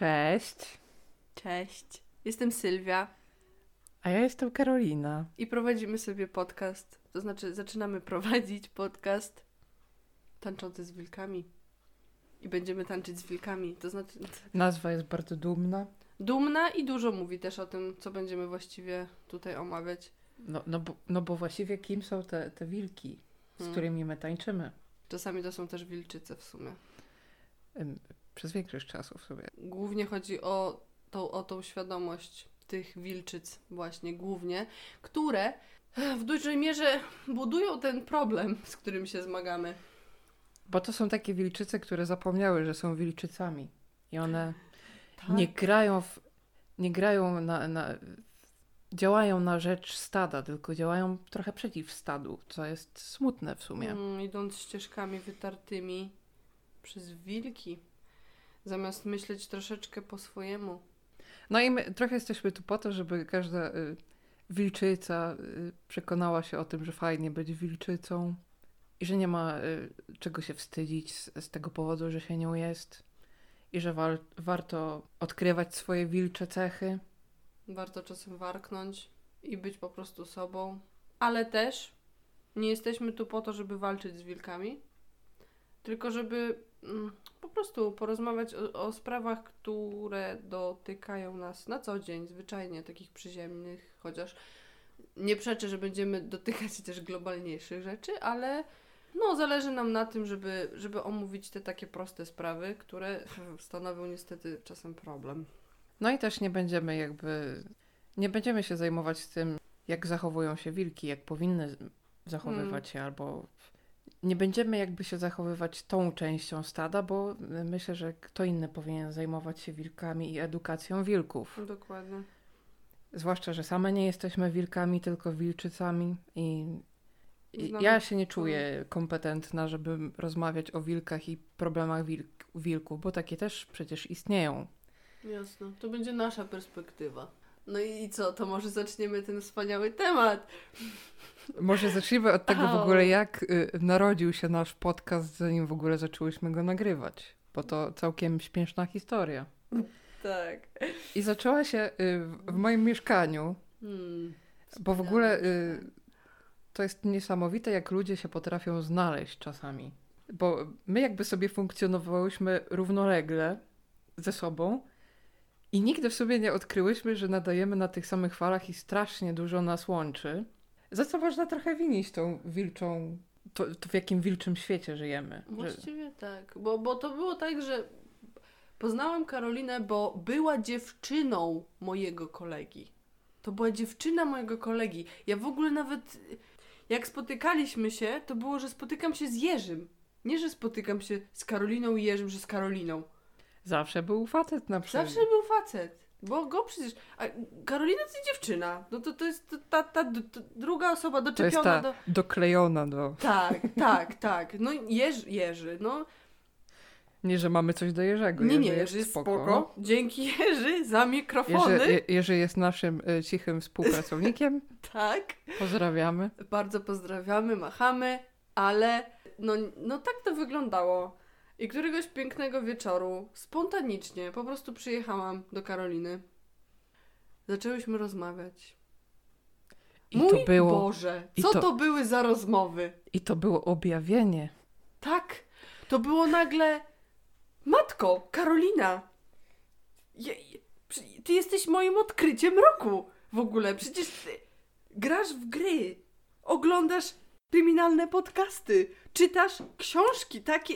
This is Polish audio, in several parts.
Cześć. Cześć. Jestem Sylwia A ja jestem Karolina. i prowadzimy sobie podcast. To znaczy, zaczynamy prowadzić podcast tańczący z wilkami. I będziemy tańczyć z wilkami. To znaczy, Nazwa jest bardzo dumna. dumna i dużo mówi też o tym, co będziemy właściwie tutaj omawiać. No, no, bo, no bo właściwie kim są te, te wilki, z Hmm. którymi my tańczymy? Czasami to są też wilczyce w sumie. Przez większość czasu w sobie. Głównie chodzi o tą, o tą świadomość tych wilczyc właśnie głównie, które w dużej mierze budują ten problem, z którym się zmagamy. Bo to są takie wilczyce, które zapomniały, że są wilczycami. I one Tak. nie grają, w, nie grają na, na... Działają na rzecz stada, tylko działają trochę przeciw stadu, co jest smutne w sumie. Mm, idąc ścieżkami wytartymi przez wilki, zamiast myśleć troszeczkę po swojemu. No i my trochę jesteśmy tu po to, żeby każda y, wilczyca y, przekonała się o tym, że fajnie być wilczycą i że nie ma y, czego się wstydzić z, z tego powodu, że się nią jest i że warto odkrywać swoje wilcze cechy. Warto czasem warknąć i być po prostu sobą, ale też nie jesteśmy tu po to, żeby walczyć z wilkami, tylko żeby po prostu porozmawiać o, o sprawach, które dotykają nas na co dzień, zwyczajnie takich przyziemnych, chociaż nie przeczę, że będziemy dotykać też globalniejszych rzeczy, ale no, zależy nam na tym, żeby, żeby omówić te takie proste sprawy, które stanowią niestety czasem problem. No i też nie będziemy jakby, nie będziemy się zajmować tym, jak zachowują się wilki, jak powinny zachowywać się, albo nie będziemy jakby się zachowywać tą częścią stada, bo y, myślę, że kto inny powinien zajmować się wilkami i edukacją wilków. Dokładnie. Zwłaszcza, że same nie jesteśmy wilkami, tylko wilczycami i, Znamy ja się nie czuję kompetentna, żeby rozmawiać o wilkach i problemach wilk, wilków, bo takie też przecież istnieją. Jasne, to będzie nasza perspektywa. No i co, to może zaczniemy ten wspaniały temat. Może zacznijmy od tego w ogóle, jak y, narodził się nasz podcast, zanim w ogóle zaczęłyśmy go nagrywać. Bo to całkiem śmieszna historia. Tak. I zaczęła się y, w, w moim mieszkaniu, Hmm. bo w ogóle y, to jest niesamowite, jak ludzie się potrafią znaleźć czasami. Bo my jakby sobie funkcjonowałyśmy równolegle ze sobą i nigdy w sobie nie odkryłyśmy, że nadajemy na tych samych falach i strasznie dużo nas łączy. Za co można trochę winić tą wilczą, to, to w jakim wilczym świecie żyjemy. Że, Właściwie tak, bo, bo to było tak, że poznałam Karolinę, bo była dziewczyną mojego kolegi. To była dziewczyna mojego kolegi. Ja w ogóle nawet, jak spotykaliśmy się, to było, że spotykam się z Jerzym. Nie, że spotykam się z Karoliną i Jerzym, że z Karoliną. Zawsze był facet na przykład. Zawsze był facet. Bo go przecież. A Karolina to jest dziewczyna. No to, to jest ta, ta, d- druga osoba To jest doczepiona ta do. doklejona do... Tak, tak, tak. No Jerzy, Jerzy no. Nie, że mamy coś do Jerzego. Nie, nie, Jerzy jest spoko. Dzięki Jerzy za mikrofony. Jerzy, Je- Jerzy jest naszym y, cichym współpracownikiem. Tak. Pozdrawiamy. Bardzo pozdrawiamy, machamy, ale no, no tak to wyglądało. I któregoś pięknego wieczoru, spontanicznie, po prostu przyjechałam do Karoliny. Zaczęłyśmy rozmawiać. I Mój to było, Boże, co to- to były za rozmowy? I to było objawienie. Tak, to było nagle. Matko, Karolina! Ty jesteś moim odkryciem roku w ogóle. Przecież ty grasz w gry, oglądasz kryminalne podcasty, czytasz książki, takie.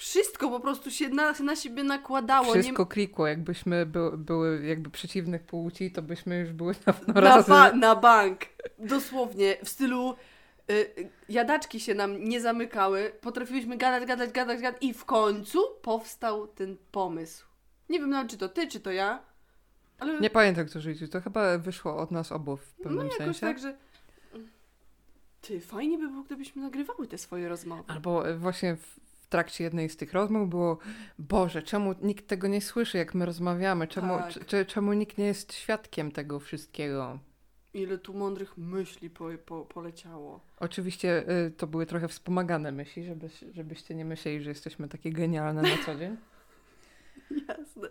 Wszystko po prostu się na, na siebie nakładało. Wszystko klikło. Jakbyśmy by, były jakby przeciwnych płci, to byśmy już były dawno na, razem. ba- na bank. Dosłownie, w stylu y, jadaczki się nam nie zamykały, potrafiłyśmy gadać, gadać, gadać, gadać i w końcu powstał ten pomysł. Nie wiem nawet, czy to ty, czy to ja, ale Nie pamiętam, kto życzył. To chyba wyszło od nas obu w no pewnym jakoś sensie. tak, że ty, fajnie by było, gdybyśmy nagrywały te swoje rozmowy. Albo e, właśnie w trakcie jednej z tych rozmów było Boże, czemu nikt tego nie słyszy, jak my rozmawiamy? Czemu, Tak. c- czemu nikt nie jest świadkiem tego wszystkiego? Ile tu mądrych myśli po, po, poleciało. Oczywiście y, to były trochę wspomagane myśli, żebyś, żebyście nie myśleli, że jesteśmy takie genialne na co dzień. Jasne.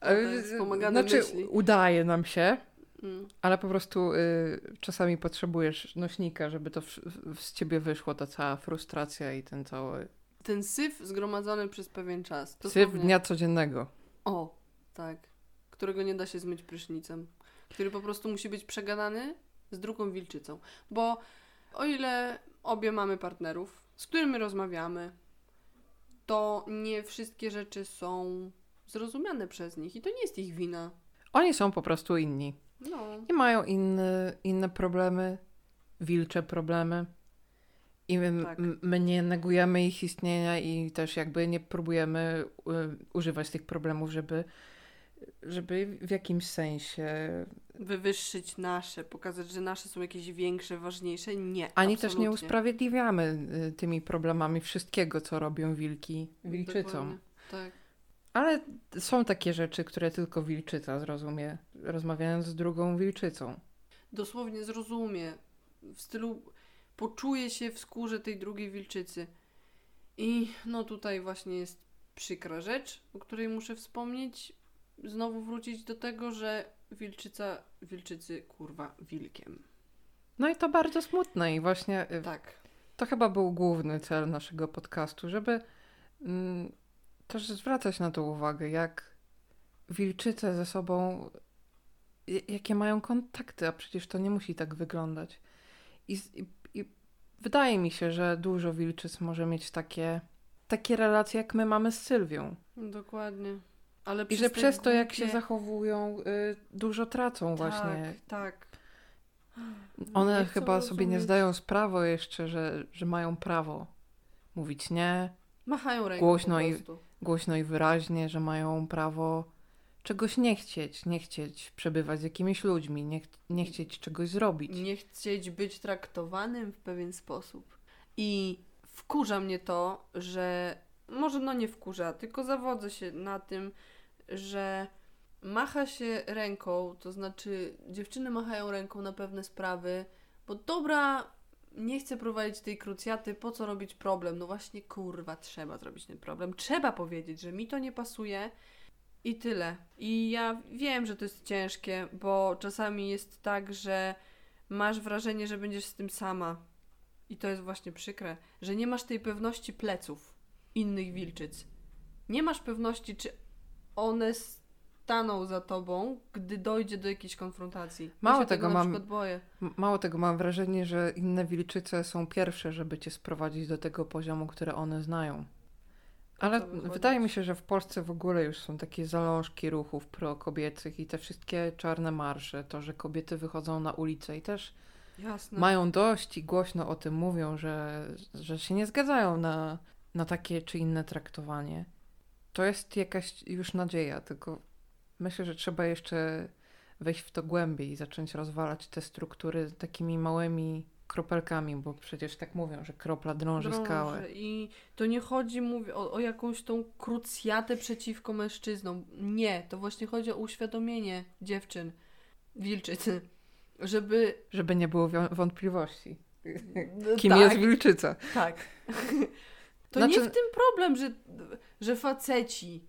E, Wspomagane Znaczy, myśli. udaje nam się, Mm. ale po prostu y, czasami potrzebujesz nośnika, żeby to w, w, z ciebie wyszło, ta cała frustracja i ten cały Ten syf zgromadzony przez pewien czas. syf Dosłownie. dnia codziennego. O, tak. Którego nie da się zmyć prysznicem. Który po prostu musi być przegadany z drugą wilczycą. Bo o ile obie mamy partnerów, z którymi rozmawiamy, to nie wszystkie rzeczy są zrozumiane przez nich i to nie jest ich wina. Oni są po prostu inni. No, I mają inne, inne problemy, wilcze problemy. I my, Tak. my nie negujemy ich istnienia i też jakby nie próbujemy y, używać tych problemów, żeby, żeby w jakimś sensie wywyższyć nasze, pokazać, że nasze są jakieś większe, ważniejsze. Nie. Ani też nie absolutnie. usprawiedliwiamy y, tymi problemami wszystkiego, co robią wilki wilczycą. Dokładnie. Tak. Ale są takie rzeczy, które tylko wilczyca zrozumie, rozmawiając z drugą wilczycą. dosłownie zrozumie, w stylu poczuje się w skórze tej drugiej wilczycy. I no tutaj właśnie jest przykra rzecz, o której muszę wspomnieć. Znowu wrócić do tego, że wilczyca, wilczycy, kurwa, wilkiem. No i to bardzo smutne i właśnie y, Tak. to chyba był główny cel naszego podcastu, żeby mm, też zwracać na to uwagę, jak wilczyce ze sobą, j- jakie mają kontakty, a przecież to nie musi tak wyglądać. I, i wydaje mi się, że dużo wilczyc może mieć takie, takie relacje, jak my mamy z Sylwią. Dokładnie. Ale I że przez to, jak się zachowują, y, dużo tracą właśnie. Tak, tak. One Nie chyba sobie nie rozumieć. zdają sprawy jeszcze, że, że mają prawo mówić nie, Machają ręką Głośno i- głośno i wyraźnie, że mają prawo czegoś nie chcieć, nie chcieć przebywać z jakimiś ludźmi, nie, ch- nie chcieć czegoś zrobić. Nie chcieć być traktowanym w pewien sposób. I wkurza mnie to, że może no nie wkurza, tylko zawodzę się na tym, że macha się ręką, to znaczy dziewczyny machają ręką na pewne sprawy, bo dobra, nie chcę prowadzić tej krucjaty, po co robić problem? No właśnie, kurwa, trzeba zrobić ten problem. Trzeba powiedzieć, że mi to nie pasuje i tyle. I ja wiem, że to jest ciężkie, bo czasami jest tak, że masz wrażenie, że będziesz z tym sama. I to jest właśnie przykre, że nie masz tej pewności pleców innych wilczyc. Nie masz pewności, czy one staną za tobą, gdy dojdzie do jakiejś konfrontacji. Mało ja tego, na mam- boję. Mało tego, mam wrażenie, że inne wilczyce są pierwsze, żeby cię sprowadzić do tego poziomu, które one znają. Ale wydaje mi się, że w Polsce w ogóle już są takie zalążki ruchów prokobiecych i te wszystkie czarne marsze, to, że kobiety wychodzą na ulicę i też Jasne. mają dość i głośno o tym mówią, że, że się nie zgadzają na, na takie czy inne traktowanie. To jest jakaś już nadzieja, tylko myślę, że trzeba jeszcze wejść w to głębiej i zacząć rozwalać te struktury takimi małymi kropelkami, bo przecież tak mówią, że kropla drąży, Drąży. skałę. I to nie chodzi mówię, o, o jakąś tą krucjatę przeciwko mężczyznom. Nie, to właśnie chodzi o uświadomienie dziewczyn, wilczycy, żeby... Żeby nie było wątpliwości. No Kim tak, jest wilczyca? Tak. To Znaczy- nie w tym problem, że, że faceci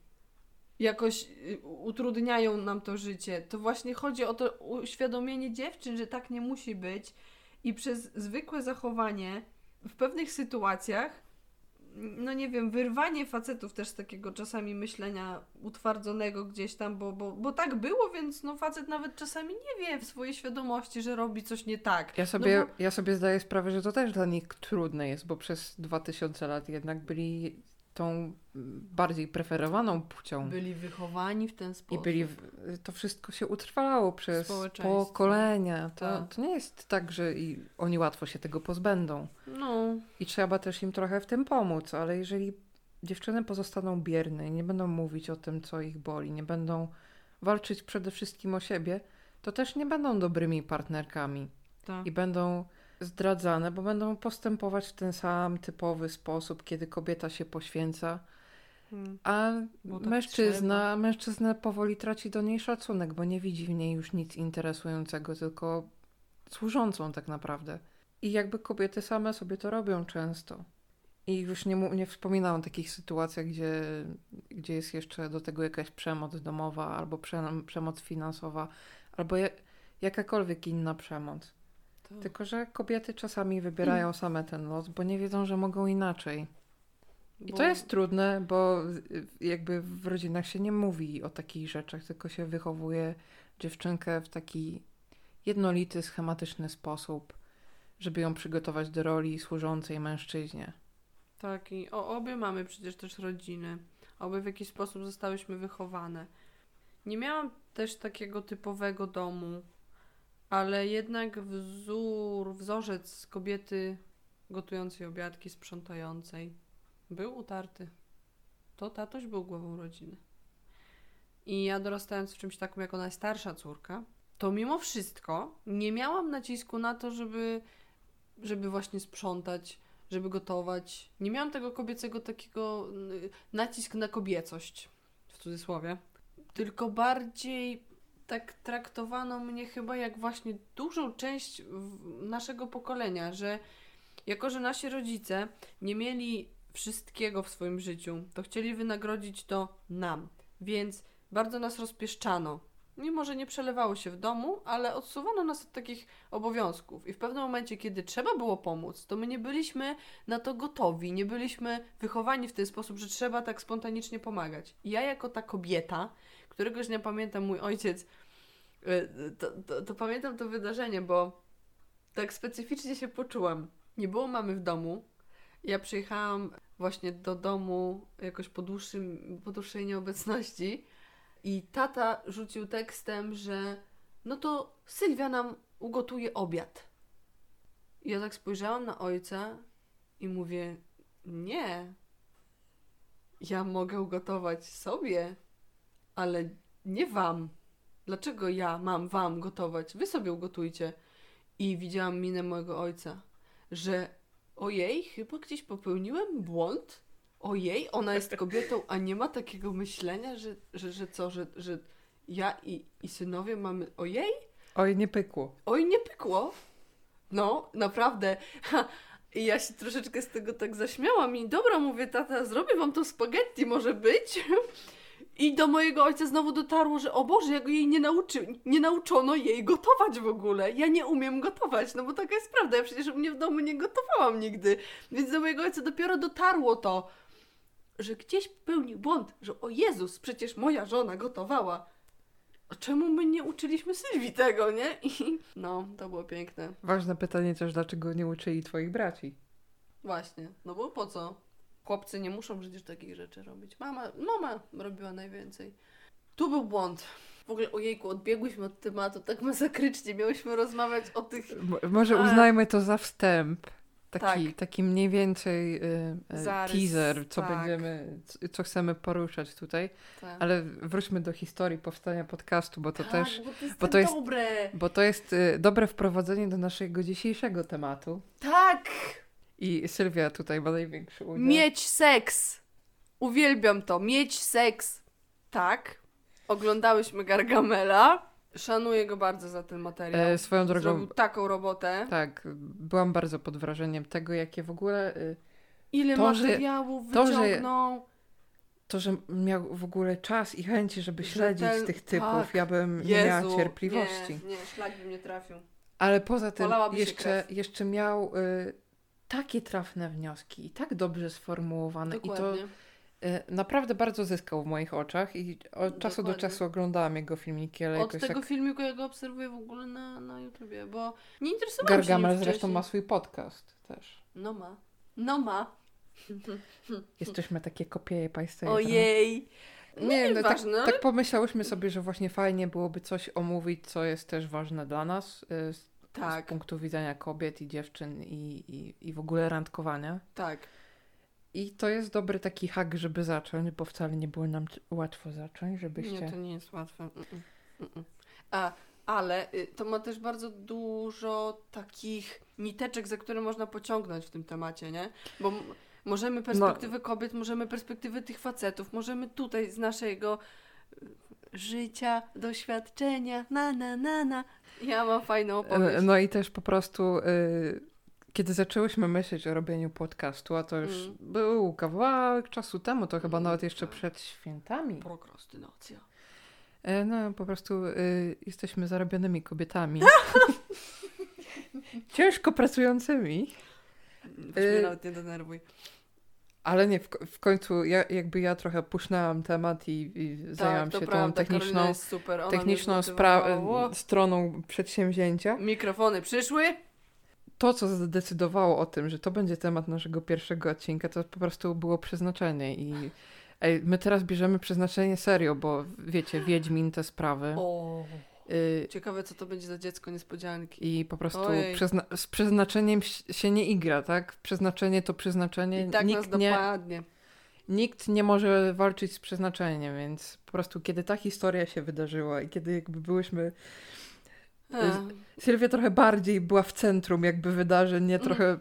jakoś y, utrudniają nam to życie. To właśnie chodzi o to uświadomienie dziewczyn, że tak nie musi być i przez zwykłe zachowanie w pewnych sytuacjach no nie wiem, wyrwanie facetów też z takiego czasami myślenia utwardzonego gdzieś tam, bo, bo, bo tak było, więc no facet nawet czasami nie wie w swojej świadomości, że robi coś nie tak. Ja sobie, No bo- ja sobie zdaję sprawę, że to też dla nich trudne jest, bo przez 2000 lat jednak byli tą bardziej preferowaną płcią. Byli wychowani w ten I sposób. byli, w- to wszystko się utrwalało przez pokolenia. To, Tak. to nie jest tak, że i oni łatwo się tego pozbędą. No, I trzeba też im trochę w tym pomóc, ale jeżeli dziewczyny pozostaną bierne i nie będą mówić o tym, co ich boli, nie będą walczyć przede wszystkim o siebie, to też nie będą dobrymi partnerkami tak. i będą zdradzane, bo będą postępować w ten sam typowy sposób, kiedy kobieta się poświęca, Mm. a tak mężczyzna, mężczyzna powoli traci do niej szacunek, bo nie widzi w niej już nic interesującego, tylko służącą tak naprawdę. I jakby kobiety same sobie to robią często. I już nie, nie wspominałam o takich sytuacjach, gdzie, gdzie jest jeszcze do tego jakaś przemoc domowa, albo prze, przemoc finansowa, albo jakakolwiek inna przemoc. To... Tylko, że kobiety czasami wybierają same ten los, bo nie wiedzą, że mogą inaczej. I bo- to jest trudne, bo y, jakby w rodzinach się nie mówi o takich rzeczach, tylko się wychowuje dziewczynkę w taki jednolity, schematyczny sposób, żeby ją przygotować do roli służącej mężczyźnie. Tak, i o, obie mamy przecież też rodziny. Obie w jakiś sposób zostałyśmy wychowane. Nie miałam też takiego typowego domu, ale jednak wzór, wzorzec kobiety gotującej obiadki, sprzątającej był utarty. To tatoś był głową rodziny. I ja dorastając w czymś takim jako najstarsza córka, to mimo wszystko nie miałam nacisku na to, żeby, żeby właśnie sprzątać, żeby gotować. Nie miałam tego kobiecego takiego nacisk na kobiecość, w cudzysłowie. Tylko bardziej tak traktowano mnie chyba jak właśnie dużą część naszego pokolenia, że jako, że nasi rodzice nie mieli wszystkiego w swoim życiu, to chcieli wynagrodzić to nam. Więc bardzo nas rozpieszczano. Mimo, że nie przelewało się w domu, ale odsuwano nas od takich obowiązków. I w pewnym momencie, kiedy trzeba było pomóc, to my nie byliśmy na to gotowi, nie byliśmy wychowani w ten sposób, że trzeba tak spontanicznie pomagać. I ja, jako ta kobieta, któregoś dnia pamiętam mój ojciec, to, to, to pamiętam to wydarzenie, bo tak specyficznie się poczułam. Nie było mamy w domu. Ja przyjechałam właśnie do domu jakoś po, dłuższym, po dłuższej nieobecności i tata rzucił tekstem, że no to Sylwia nam ugotuje obiad. I ja tak spojrzałam na ojca i mówię, nie, ja mogę ugotować sobie, ale nie wam. Dlaczego ja mam wam gotować? Wy sobie ugotujcie. I widziałam minę mojego ojca, że ojej, chyba gdzieś popełniłem błąd. Ojej, ona jest kobietą, a nie ma takiego myślenia, że, że, że co, że, że ja i, i synowie mamy. Ojej? Oj, nie pykło. Oj, nie pykło. No, naprawdę. Ha. I ja się troszeczkę z tego tak zaśmiałam i dobra, mówię, tata, zrobię wam to spaghetti, może być. I do mojego ojca znowu dotarło, że o Boże, jak jej nie, nauczy, nie nauczono jej gotować w ogóle. Ja nie umiem gotować, no bo taka jest prawda. Ja przecież mnie w domu nie gotowałam nigdy. Więc do mojego ojca dopiero dotarło to, że gdzieś popełnił błąd, że o Jezus, przecież moja żona gotowała. A czemu my nie uczyliśmy Sylwii tego, nie? I no, to było piękne. Ważne pytanie też, dlaczego nie uczyli twoich braci? Właśnie, no bo po co? Chłopcy nie muszą przecież takich rzeczy robić. Mama, mama robiła najwięcej. Tu był błąd. W ogóle, ojejku, odbiegłyśmy od tematu tak masakrycznie. Miałyśmy rozmawiać o tych... M- może uznajmy to za wstęp. Taki, Tak. taki mniej więcej y, y, Zarys, teaser, co tak. będziemy, co chcemy poruszać tutaj. te- Ale wróćmy do historii powstania podcastu, bo to tak, też, bo to jest, bo tak to jest- dobre. bo to jest y, dobre wprowadzenie do naszego dzisiejszego tematu. Tak! I Sylwia tutaj ma największy udział. Mieć seks. Uwielbiam to. Mieć seks. Tak. Oglądałyśmy Gargamela. Szanuję go bardzo za ten materiał. E, swoją drogą, Zrobił taką robotę. tak, byłam bardzo pod wrażeniem tego, jakie w ogóle y, Ile To, że- materiałów to, że- wyciągnął. to, że miał w ogóle czas i chęci, żeby śledzić tych typów, tak. ja bym nie miała Jezu, cierpliwości. Nie, nie, szlak by mnie trafił. Ale poza tym jeszcze, jeszcze miał y, takie trafne wnioski i tak dobrze sformułowane i to Dokładnie. y, naprawdę bardzo zyskał w moich oczach i od czasu do Dokładnie. czasu oglądałam jego filmiki, ale Od tego tak... filmiku ja go obserwuję w ogóle na, na YouTubie, bo nie interesowałam się Gargamel zresztą ma swój podcast też. No ma. No ma. Jesteśmy takie kopieje państwa. Ojej. Nie, Nie, no, tak, tak pomyślałyśmy sobie, że właśnie fajnie byłoby coś omówić, co jest też ważne dla nas y, z, z tak, punktu widzenia kobiet i dziewczyn i, i, i w ogóle randkowania. tak. I to jest dobry taki hak, żeby zacząć, bo wcale nie było nam łatwo zacząć, żebyście... Nie, to nie jest łatwe. Mm-mm. Mm-mm. A, ale y, to ma też bardzo dużo takich niteczek, za które można pociągnąć w tym temacie, nie? Bo możemy perspektywy kobiet, możemy perspektywy tych facetów, możemy tutaj z naszego y, życia, doświadczenia, na, na, na, na. Ja mam fajną E, opowieść. No i też po prostu y, kiedy zaczęłyśmy myśleć o robieniu podcastu, a to już Mm. był kawałek czasu temu, to chyba Mm, nawet jeszcze tak. przed świętami. Prokrastynacja. E, No, po prostu y, jesteśmy zarobionymi kobietami. Ciężko pracującymi. Weź mnie Y- nawet nie denerwuj. Ale nie, w, w końcu ja, jakby ja trochę pusznęłam temat i, i zajęłam tak, to się tą prawda, Karolina techniczną, techniczną spra- stroną przedsięwzięcia. Mikrofony przyszły. To, co zdecydowało o tym, że to będzie temat naszego pierwszego odcinka, to po prostu było przeznaczenie i ej, my teraz bierzemy przeznaczenie serio, bo wiecie, Wiedźmin, te sprawy O, ciekawe co to będzie za dziecko niespodzianki. i po prostu przezna- z przeznaczeniem się nie igra, tak? Przeznaczenie to przeznaczenie. I tak nas nikt nie, dopadnie. Nikt nie może walczyć z przeznaczeniem, więc po prostu kiedy ta historia się wydarzyła i kiedy jakby byłyśmy... A, Sylwia trochę bardziej była w centrum jakby wydarzeń, nie Mm. trochę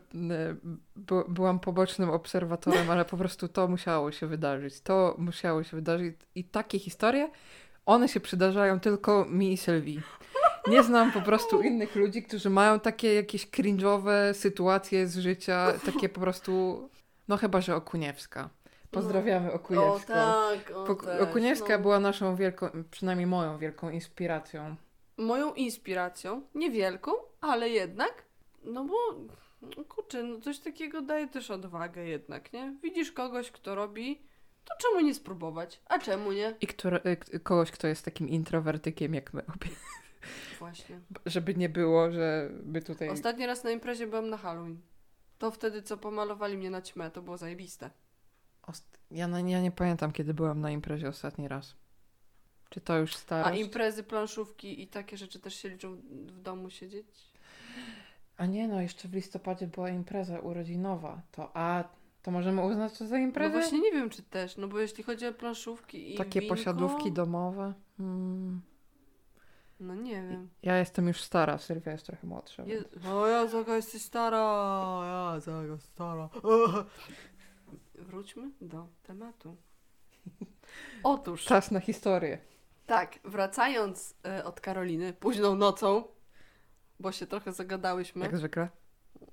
bu- byłam pobocznym obserwatorem, ale po prostu to musiało się wydarzyć. To musiało się wydarzyć i takie historie, one się przydarzają tylko mi i Sylwii. Nie znam po prostu innych ludzi, którzy mają takie jakieś cringe'owe sytuacje z życia, takie po prostu, no chyba, że Okuniewska. Pozdrawiamy o Okuniewską. tak, o też, Okuniewska no. była naszą wielką, przynajmniej moją wielką inspiracją. Moją inspiracją, niewielką, ale jednak, no bo no kurczę, no coś takiego daje też odwagę jednak, nie? Widzisz kogoś, kto robi, to czemu nie spróbować? A czemu nie? I które, y, kogoś, kto jest takim introwertykiem jak my obie. Właśnie. Żeby nie było, że my tutaj... Ostatni raz na imprezie byłam na Halloween. To wtedy, co pomalowali mnie na ćmę, to było zajebiste. Ost- Ja, na, ja nie pamiętam, kiedy byłam na imprezie ostatni raz. Czy to już A starość? imprezy, planszówki i takie rzeczy też się liczą w domu siedzieć? A nie, no jeszcze w listopadzie była impreza urodzinowa. To a to możemy uznać to za No imprezę? właśnie nie wiem, czy też, no bo jeśli chodzi o planszówki i Takie winko, posiadówki domowe. Hmm. No nie wiem. Ja jestem już stara, Sylwia jest trochę młodsza. Je... O ja jaka jesteś stara, ja jaka stara. Wróćmy do tematu. Otóż, Czas na historię. tak, wracając e, od Karoliny, późną nocą, bo się trochę zagadałyśmy. Jak zwykle.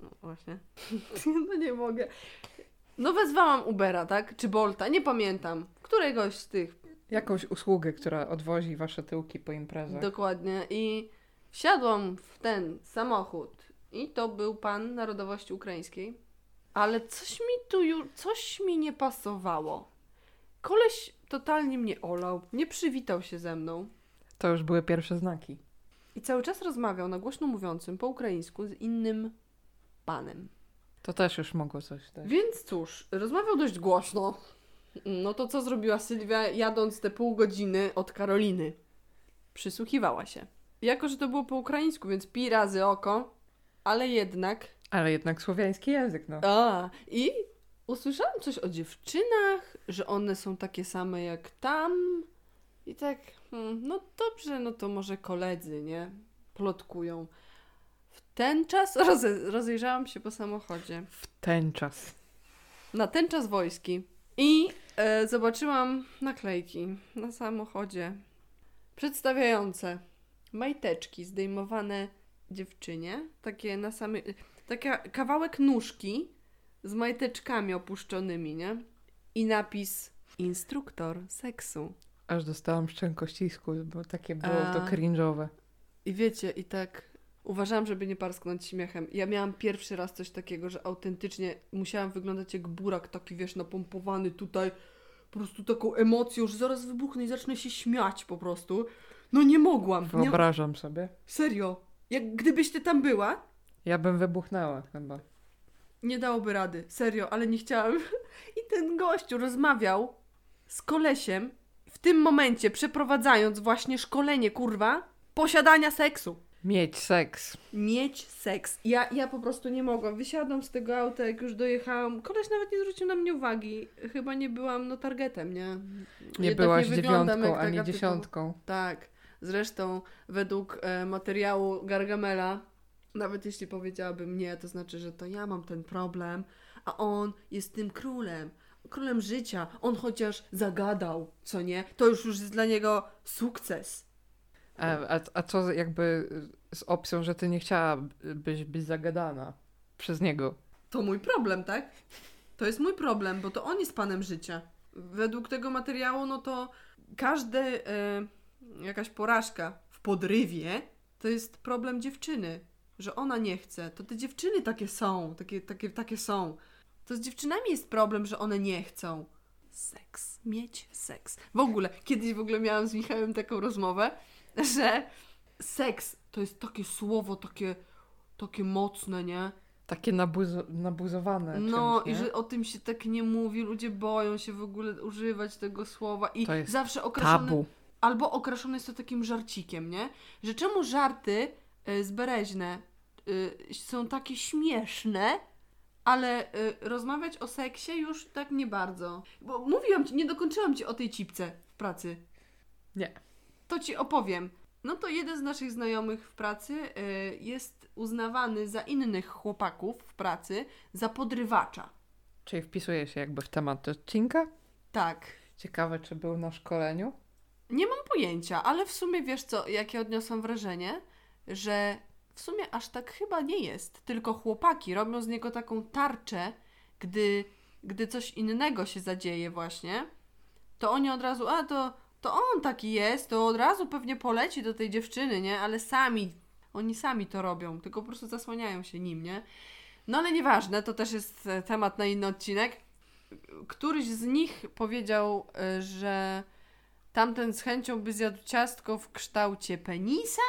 No właśnie. no nie mogę. No wezwałam Ubera, tak? Czy Bolta, nie pamiętam. Któregoś z tych Jakąś usługę, która odwozi wasze tyłki po imprezach. Dokładnie. I wsiadłam w ten samochód. I to był pan narodowości ukraińskiej. Ale coś mi tu już, coś mi nie pasowało. Koleś totalnie mnie olał, nie przywitał się ze mną. To już były pierwsze znaki. I cały czas rozmawiał na głośno mówiącym po ukraińsku z innym panem. To też już mogło coś dać. Więc cóż, rozmawiał dość głośno. No to co zrobiła Sylwia, jadąc te pół godziny od Karoliny? Przysłuchiwała się. Jako, że to było po ukraińsku, więc pi razy oko, ale jednak. Ale jednak słowiański język, no. A, i usłyszałam coś o dziewczynach, że one są takie same jak tam. I tak, hmm, no dobrze, no to może koledzy, nie? Plotkują. W ten czas roze, rozejrzałam się po samochodzie. W ten czas. na ten czas wojski i e, zobaczyłam naklejki na samochodzie przedstawiające majteczki zdejmowane dziewczynie, takie na samej, taka kawałek nóżki z majteczkami opuszczonymi, nie? I napis instruktor seksu. Aż dostałam szczękościsku, bo takie było A. to cringe'owe. I wiecie, i tak uważałam, żeby nie parsknąć śmiechem. Ja miałam pierwszy raz coś takiego, że autentycznie musiałam wyglądać jak burak, taki wiesz, napompowany tutaj, po prostu taką emocją, że zaraz wybuchnę i zacznę się śmiać po prostu. No nie mogłam. Nie, Wyobrażam sobie. serio. Jak gdybyś ty tam była, Ja bym wybuchnęła chyba. nie dałoby rady. Serio, ale nie chciałam. I ten gościu rozmawiał z kolesiem w tym momencie, przeprowadzając właśnie szkolenie, kurwa, posiadania seksu. Mieć seks. mieć seks. Ja, ja po prostu nie mogłam. Wysiadłam z tego auta, jak już dojechałam. Koleś nawet nie zwrócił na mnie uwagi. Chyba nie byłam no targetem, nie? Nie Jednak byłaś wyglądam dziewiątką ani dziesiątką. Tak. Zresztą według e, materiału Gargamela, nawet jeśli powiedziałabym nie, to znaczy, że to ja mam ten problem, a on jest tym królem. Królem życia. On chociaż zagadał, co nie? To już już jest dla niego sukces. A, a, co jakby z opcją, że ty nie chciałabyś być zagadana? przez niego. To mój problem, tak? To jest mój problem, bo to on jest panem życia. Według tego materiału, no to każdy e, jakaś porażka w podrywie to jest problem dziewczyny, że ona nie chce. To te dziewczyny takie są, takie, takie, takie są. To z dziewczynami jest problem, że one nie chcą. Seks, mieć seks. W ogóle, kiedyś w ogóle miałam z Michałem taką rozmowę, że seks to jest takie słowo, takie, takie mocne, nie? Takie nabuzo- nabuzowane. No czymś, i że o tym się tak nie mówi, ludzie boją się w ogóle używać tego słowa i To jest zawsze Tabu. albo okraszone jest to takim żarcikiem, nie? Że czemu żarty y, zbereźne y, są takie śmieszne, ale y, rozmawiać o seksie już tak nie bardzo. Bo mówiłam ci, nie dokończyłam ci o tej cipce w pracy. Nie. To ci opowiem. No to jeden z naszych znajomych w pracy y, jest uznawany za innych chłopaków w pracy za podrywacza. Czyli wpisuje się jakby w temat odcinka. Tak. Ciekawe, czy był na szkoleniu. Nie mam pojęcia, ale w sumie wiesz co, jakie odniosłam wrażenie, że w sumie aż tak chyba nie jest. Tylko chłopaki robią z niego taką tarczę, gdy, gdy coś innego się zadzieje właśnie, to oni od razu, a to, to on taki jest, to od razu pewnie poleci do tej dziewczyny, nie? Ale sami, oni sami to robią, tylko po prostu zasłaniają się nim, nie? No ale nieważne, to też jest e, temat na inny odcinek. Któryś z nich powiedział, e, że tamten z chęcią by zjadł ciastko w kształcie penisa?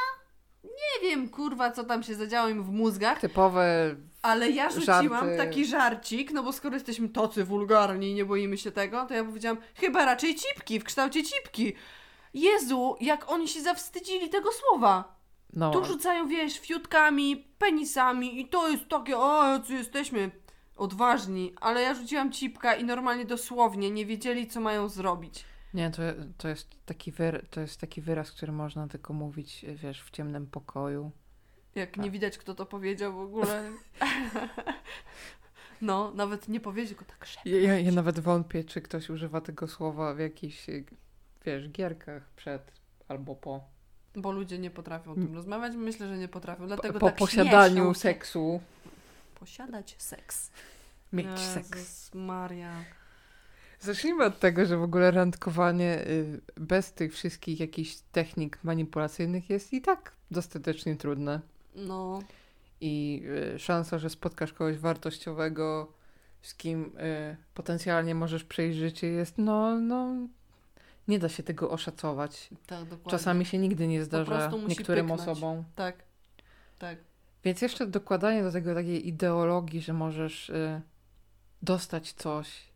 Nie wiem, kurwa, co tam się zadziało im w mózgach, Typowe. Ale ja rzuciłam Żarty. taki żarcik, no bo skoro jesteśmy tacy wulgarni i nie boimy się tego, to ja powiedziałam, chyba raczej cipki, w kształcie cipki. Jezu, jak oni się zawstydzili tego słowa. No, Tu rzucają, wiesz, fiutkami, penisami i to jest takie, o, jacy jesteśmy odważni. Ale ja rzuciłam cipka i normalnie dosłownie nie wiedzieli, co mają zrobić. nie, to, to, jest taki to jest taki wyraz, który można tylko mówić, wiesz, w ciemnym pokoju. Jak Tak. nie widać, kto to powiedział w ogóle. no, nawet nie powiedział go tak szybko. Ja, ja, nawet wątpię, czy ktoś używa tego słowa w jakichś, wiesz, gierkach przed albo po. Bo ludzie nie potrafią o tym rozmawiać. Myślę, że nie potrafią. Dlatego po tak posiadaniu seksu Posiadać seks. mieć Jezus seks. Maria. Zacznijmy od tego, że w ogóle randkowanie y, bez tych wszystkich jakichś technik manipulacyjnych jest i tak dostatecznie trudne. No, I y, szansa, że spotkasz kogoś wartościowego, z kim y, potencjalnie możesz przejść życie jest, no, no, nie da się tego oszacować. tak, dokładnie. Czasami się nigdy nie zdarza niektórym pyknąć. osobom. Tak, tak. Więc jeszcze dokładanie do tego takiej ideologii, że możesz y, dostać coś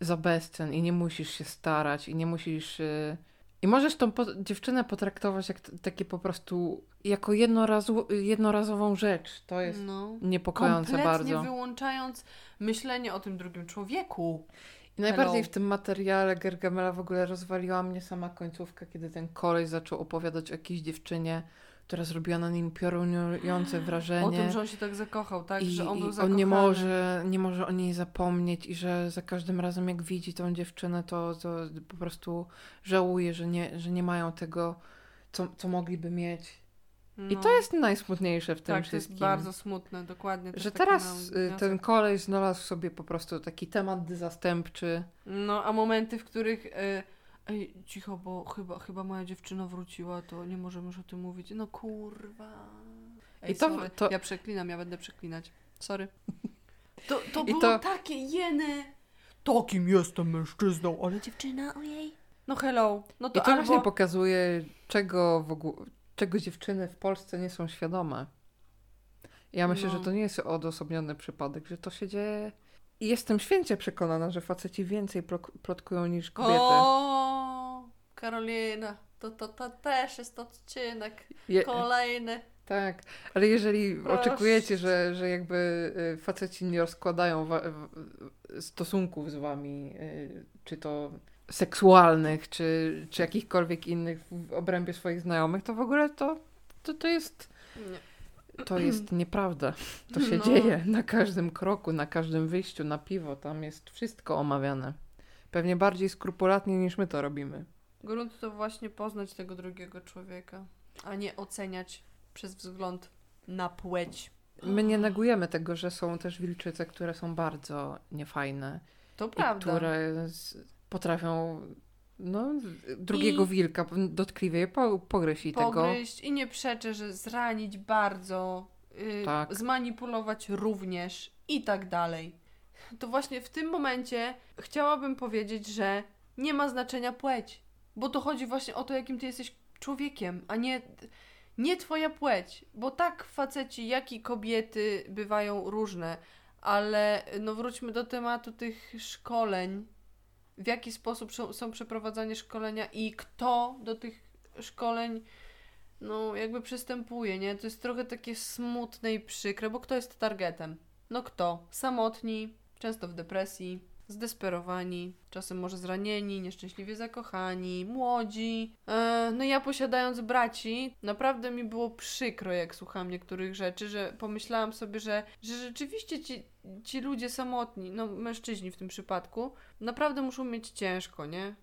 za bezcen i nie musisz się starać i nie musisz... Y, I możesz tą po- dziewczynę potraktować jak takie po prostu jako jednorazu, jednorazową rzecz. To jest No. niepokojące Kompletnie bardzo. wyłączając myślenie o tym drugim człowieku. I najbardziej Hello. w tym materiale Gergamela w ogóle rozwaliła mnie sama końcówka, kiedy ten koleś zaczął opowiadać o jakiejś dziewczynie, która zrobiła na nim piorunujące wrażenie. O tym, że on się tak zakochał, tak? I, że on był i zakochany. on nie może, nie może o niej zapomnieć i że za każdym razem jak widzi tą dziewczynę, to, to po prostu żałuje, że nie, że nie mają tego, co, co mogliby mieć. I No. to jest najsmutniejsze w tym tak, to wszystkim. jest bardzo smutne, dokładnie. że teraz y, ten koleś znalazł sobie po prostu taki temat zastępczy. No, a momenty, w których... Y, Ej, cicho, bo chyba, chyba moja dziewczyna wróciła, to nie możemy już o tym mówić. No kurwa. Ej, I to- sorry. to- Ja przeklinam, ja będę przeklinać. Sorry. To, to było to- takie jeny. Takim jestem mężczyzną, ale dziewczyna, ojej. No hello. No to, I to albo... właśnie pokazuje, czego, w ogóle, czego dziewczyny w Polsce nie są świadome. Ja myślę, No. że to nie jest odosobniony przypadek, że to się dzieje. Jestem święcie przekonana, że faceci więcej plotkują niż kobiety. O, Karolina, to, to, to też jest odcinek Je, kolejny. tak, ale jeżeli Proszę. oczekujecie, że, że jakby y, faceci nie rozkładają stosunków z wami, y, czy to seksualnych, czy, czy jakichkolwiek innych w obrębie swoich znajomych, to w ogóle to, to, to jest Nie. To jest nieprawda. To się No. dzieje na każdym kroku, na każdym wyjściu na piwo. Tam jest wszystko omawiane. Pewnie bardziej skrupulatnie niż my to robimy. Grunt to właśnie poznać tego drugiego człowieka, a nie oceniać przez wzgląd na płeć. My nie negujemy tego, że są też wilczyce, które są bardzo niefajne. To prawda. które potrafią no, drugiego I- wilka dotkliwie po, pogryźć i tego. Pogryźć i nie przeczę, że zranić bardzo, yy, Tak. zmanipulować również i tak dalej. To właśnie w tym momencie chciałabym powiedzieć, że nie ma znaczenia płeć, bo to chodzi właśnie o to, jakim ty jesteś człowiekiem, a nie, nie twoja płeć, bo tak faceci, jak i kobiety bywają różne, ale no wróćmy do tematu tych szkoleń, w jaki sposób są- przeprowadzane szkolenia i kto do tych szkoleń no jakby przystępuje, nie? To jest trochę takie smutne i przykre, bo kto jest targetem? No kto? Samotni, często w depresji, zdesperowani, czasem może zranieni, nieszczęśliwie zakochani, młodzi. E, no ja posiadając braci, naprawdę mi było przykro, jak słucham niektórych rzeczy, że pomyślałam sobie, że, że rzeczywiście ci, ci ludzie samotni, no mężczyźni w tym przypadku, naprawdę muszą mieć ciężko, nie?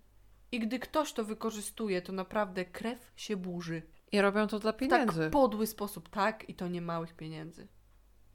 I gdy ktoś to wykorzystuje, to naprawdę krew się burzy. I robią to dla W pieniędzy. tak podły sposób, tak, i to nie małych pieniędzy.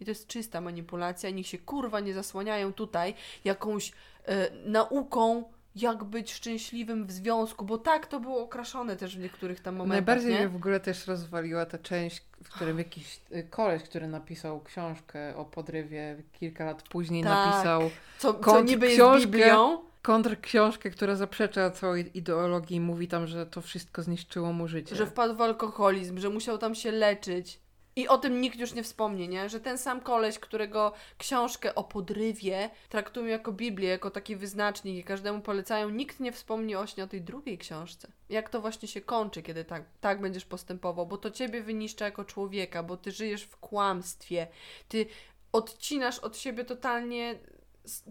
I to jest czysta manipulacja. Niech się kurwa nie zasłaniają tutaj jakąś e, nauką, jak być szczęśliwym w związku, bo tak to było okraszone też w niektórych tam momentach. Najbardziej nie? mnie w ogóle też rozwaliła ta część, w którym jakiś y, koleś, który napisał książkę o podrywie, kilka lat później Tak. napisał Co, co niby jest książkę- Biblią. kontrksiążkę, która zaprzecza całej ideologii i mówi tam, że to wszystko zniszczyło mu życie. Że wpadł w alkoholizm, że musiał tam się leczyć. I o tym nikt już nie wspomni, nie? Że ten sam koleś, którego książkę o podrywie traktują jako Biblię, jako taki wyznacznik i każdemu polecają, nikt nie wspomni ośnie o tej drugiej książce. Jak to właśnie się kończy, kiedy tak, tak będziesz postępował, bo to ciebie wyniszcza jako człowieka, bo ty żyjesz w kłamstwie, ty odcinasz od siebie totalnie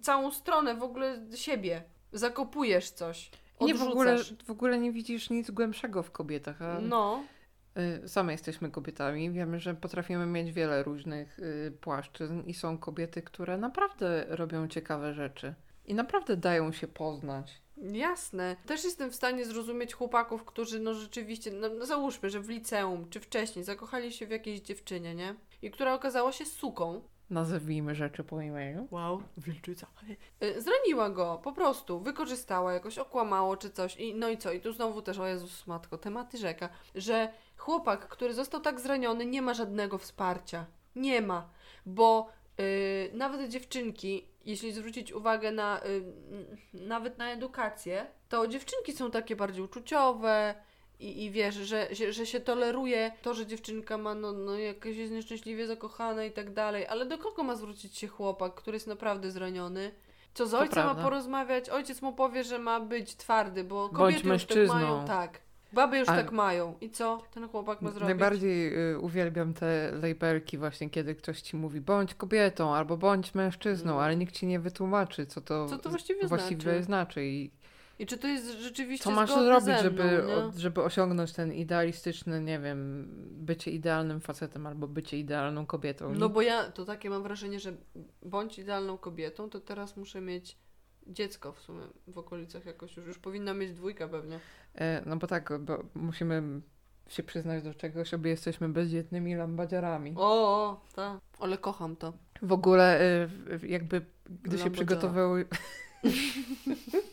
całą stronę w ogóle siebie. Zakopujesz coś. Nie, w ogóle, odrzucasz. w ogóle nie widzisz nic głębszego w kobietach. A No, Same jesteśmy kobietami. Wiemy, że potrafimy mieć wiele różnych y, płaszczyzn i są kobiety, które naprawdę robią ciekawe rzeczy. I naprawdę dają się poznać. Jasne. Też jestem w stanie zrozumieć chłopaków, którzy no rzeczywiście, no, no załóżmy, że w liceum czy wcześniej zakochali się w jakiejś dziewczynie, nie? I która okazała się suką. Nazwijmy rzeczy po imieniu. Wow, wilczyca. Y, Zraniła go, po prostu, wykorzystała jakoś, okłamało czy coś. I, no i co? I tu znowu też, o Jezus Matko, tematy rzeka, że chłopak, który został tak zraniony, nie ma żadnego wsparcia. Nie ma, bo y, nawet dziewczynki, jeśli zwrócić uwagę na, y, n- nawet na edukację, to dziewczynki są takie bardziej uczuciowe, i, I wiesz, że, że, że się toleruje to, że dziewczynka ma, no, no jakaś jest nieszczęśliwie zakochana i tak dalej, ale do kogo ma zwrócić się chłopak, który jest naprawdę zraniony? Co z To ojcem ma porozmawiać? Ojciec mu powie, że ma być twardy, bo Bądź kobiety już tak mają, tak. Baby już Ale- tak mają. I co ten chłopak ma zrobić? Najbardziej y, uwielbiam te labelki właśnie, kiedy ktoś ci mówi bądź kobietą albo bądź mężczyzną, Mm. ale nikt ci nie wytłumaczy, co to, Co to właściwie właściwie znaczy? znaczy i I czy to jest rzeczywiście co masz zrobić, mną, żeby, nie? żeby osiągnąć ten idealistyczny, nie wiem, bycie idealnym facetem albo bycie idealną kobietą. No Nikt- bo ja to takie mam wrażenie, że bądź idealną kobietą, to teraz muszę mieć dziecko w sumie w okolicach jakoś już. Już powinna mieć dwójkę pewnie. E, No bo tak, bo musimy się przyznać do czegoś, obie jesteśmy bezdzietnymi lambadziarami. O, o tak. Ale kocham to. W ogóle y, w- jakby, gdy się przygotowały...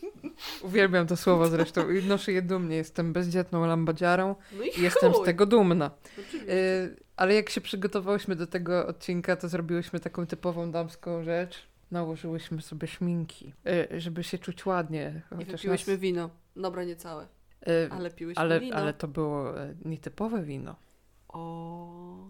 Uwielbiam to słowo zresztą i noszę je dumnie. Jestem bezdzietną lambadziarą No i i jestem z tego dumna. Y, ale jak się przygotowałyśmy do tego odcinka, to zrobiłyśmy taką typową damską rzecz. Nałożyłyśmy sobie szminki, y, żeby się czuć ładnie. I wypiłyśmy nas- wino. Dobra, nie całe. y, Ale piłyśmy ale, wino. ale to było y, nietypowe wino. O,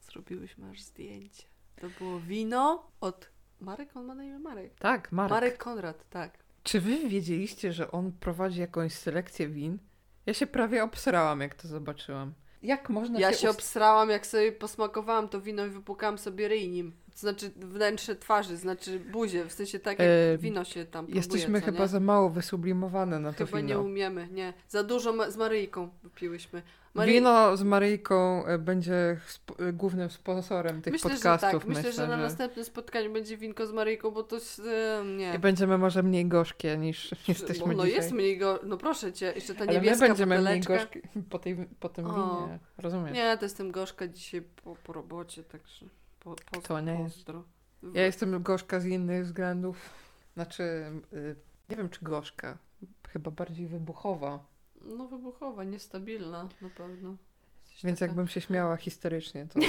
zrobiłyśmy aż zdjęcie. To było wino od... Marek? On ma na imię Marek. Tak, Marek. Marek Konrad, tak. Czy wy wiedzieliście, że on prowadzi jakąś selekcję win? Ja się prawie obsrałam, jak to zobaczyłam. Jak można Ja się, się ust- obsrałam, jak sobie posmakowałam to wino i wypłukałam sobie ryj nim. Znaczy wnętrze twarzy, znaczy buzię, w sensie tak jak E, wino się tam próbuje, Jesteśmy chyba nie? za mało wysublimowane na to Chyba nie wino. umiemy, nie. Za dużo ma- z Maryjką wypiłyśmy. Maryj- Wino z Maryjką e, będzie sp- e, głównym sponsorem tych myślę, podcastów. że tak. Myślę, że na następnym spotkaniu będzie winko z Maryjką, bo to e, nie. I będziemy może mniej gorzkie niż jesteśmy bo, no dzisiaj. jest mniej go, no proszę cię, jeszcze ta Ale my niebieska będziemy mniej gorzkie po, tej, po tym O. winie. Rozumiesz? Nie, to jestem gorzka dzisiaj po, po robocie, także Po, po, To nie jest. pozdro. Ja jestem gorzka z innych względów. Znaczy, y, nie wiem czy gorzka, chyba bardziej wybuchowa. No wybuchowa, niestabilna na pewno. Więc taka- jakbym się śmiała historycznie, to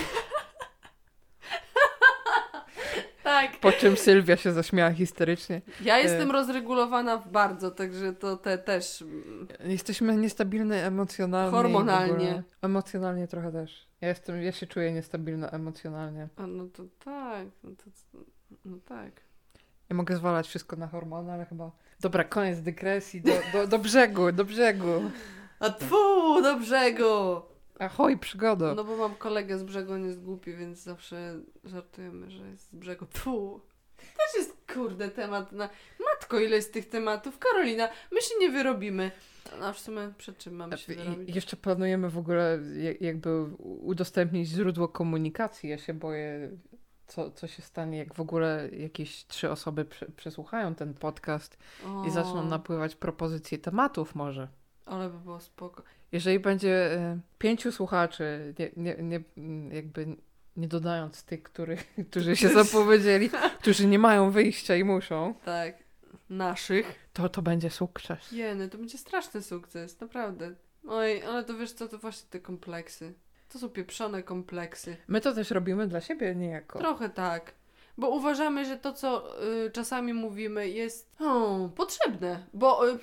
Tak, po czym Sylwia się zaśmiała historycznie. ja E. jestem rozregulowana bardzo, także to te też... mm, Jesteśmy niestabilne emocjonalnie. Hormonalnie. Emocjonalnie trochę też. Ja jestem, ja się czuję niestabilna emocjonalnie. A no to tak, no to... No tak. Ja mogę zwalać wszystko na hormony, ale chyba... Dobra, koniec dygresji. Do, do, do brzegu, do brzegu. A tfu, do brzegu! Ahoj, przygoda. No bo mam kolegę z brzegu, on jest głupi, więc zawsze żartujemy, że jest z brzegu. Tfu. Też jest, kurde, temat na... Matko, ile jest tych tematów? Karolina, my się nie wyrobimy. A w sumie przed czym mamy się wyrobić? jeszcze planujemy w ogóle ja- jakby udostępnić źródło komunikacji. Ja się boję, co, co się stanie, jak w ogóle jakieś trzy osoby prze, przesłuchają ten podcast O, i zaczną napływać propozycje tematów może. Ale by było spoko. Jeżeli będzie e, pięciu słuchaczy, nie, nie, nie, m, jakby nie dodając tych, których, którzy się zapowiedzieli, którzy nie mają wyjścia i muszą, Tak. Naszych. to to będzie sukces. Jeny, to będzie straszny sukces, naprawdę. Oj, ale to wiesz co, to właśnie te kompleksy. To są pieprzone kompleksy. My to też robimy dla siebie niejako. Trochę tak. Bo uważamy, że to, co y, czasami mówimy, jest o, potrzebne. Bo y,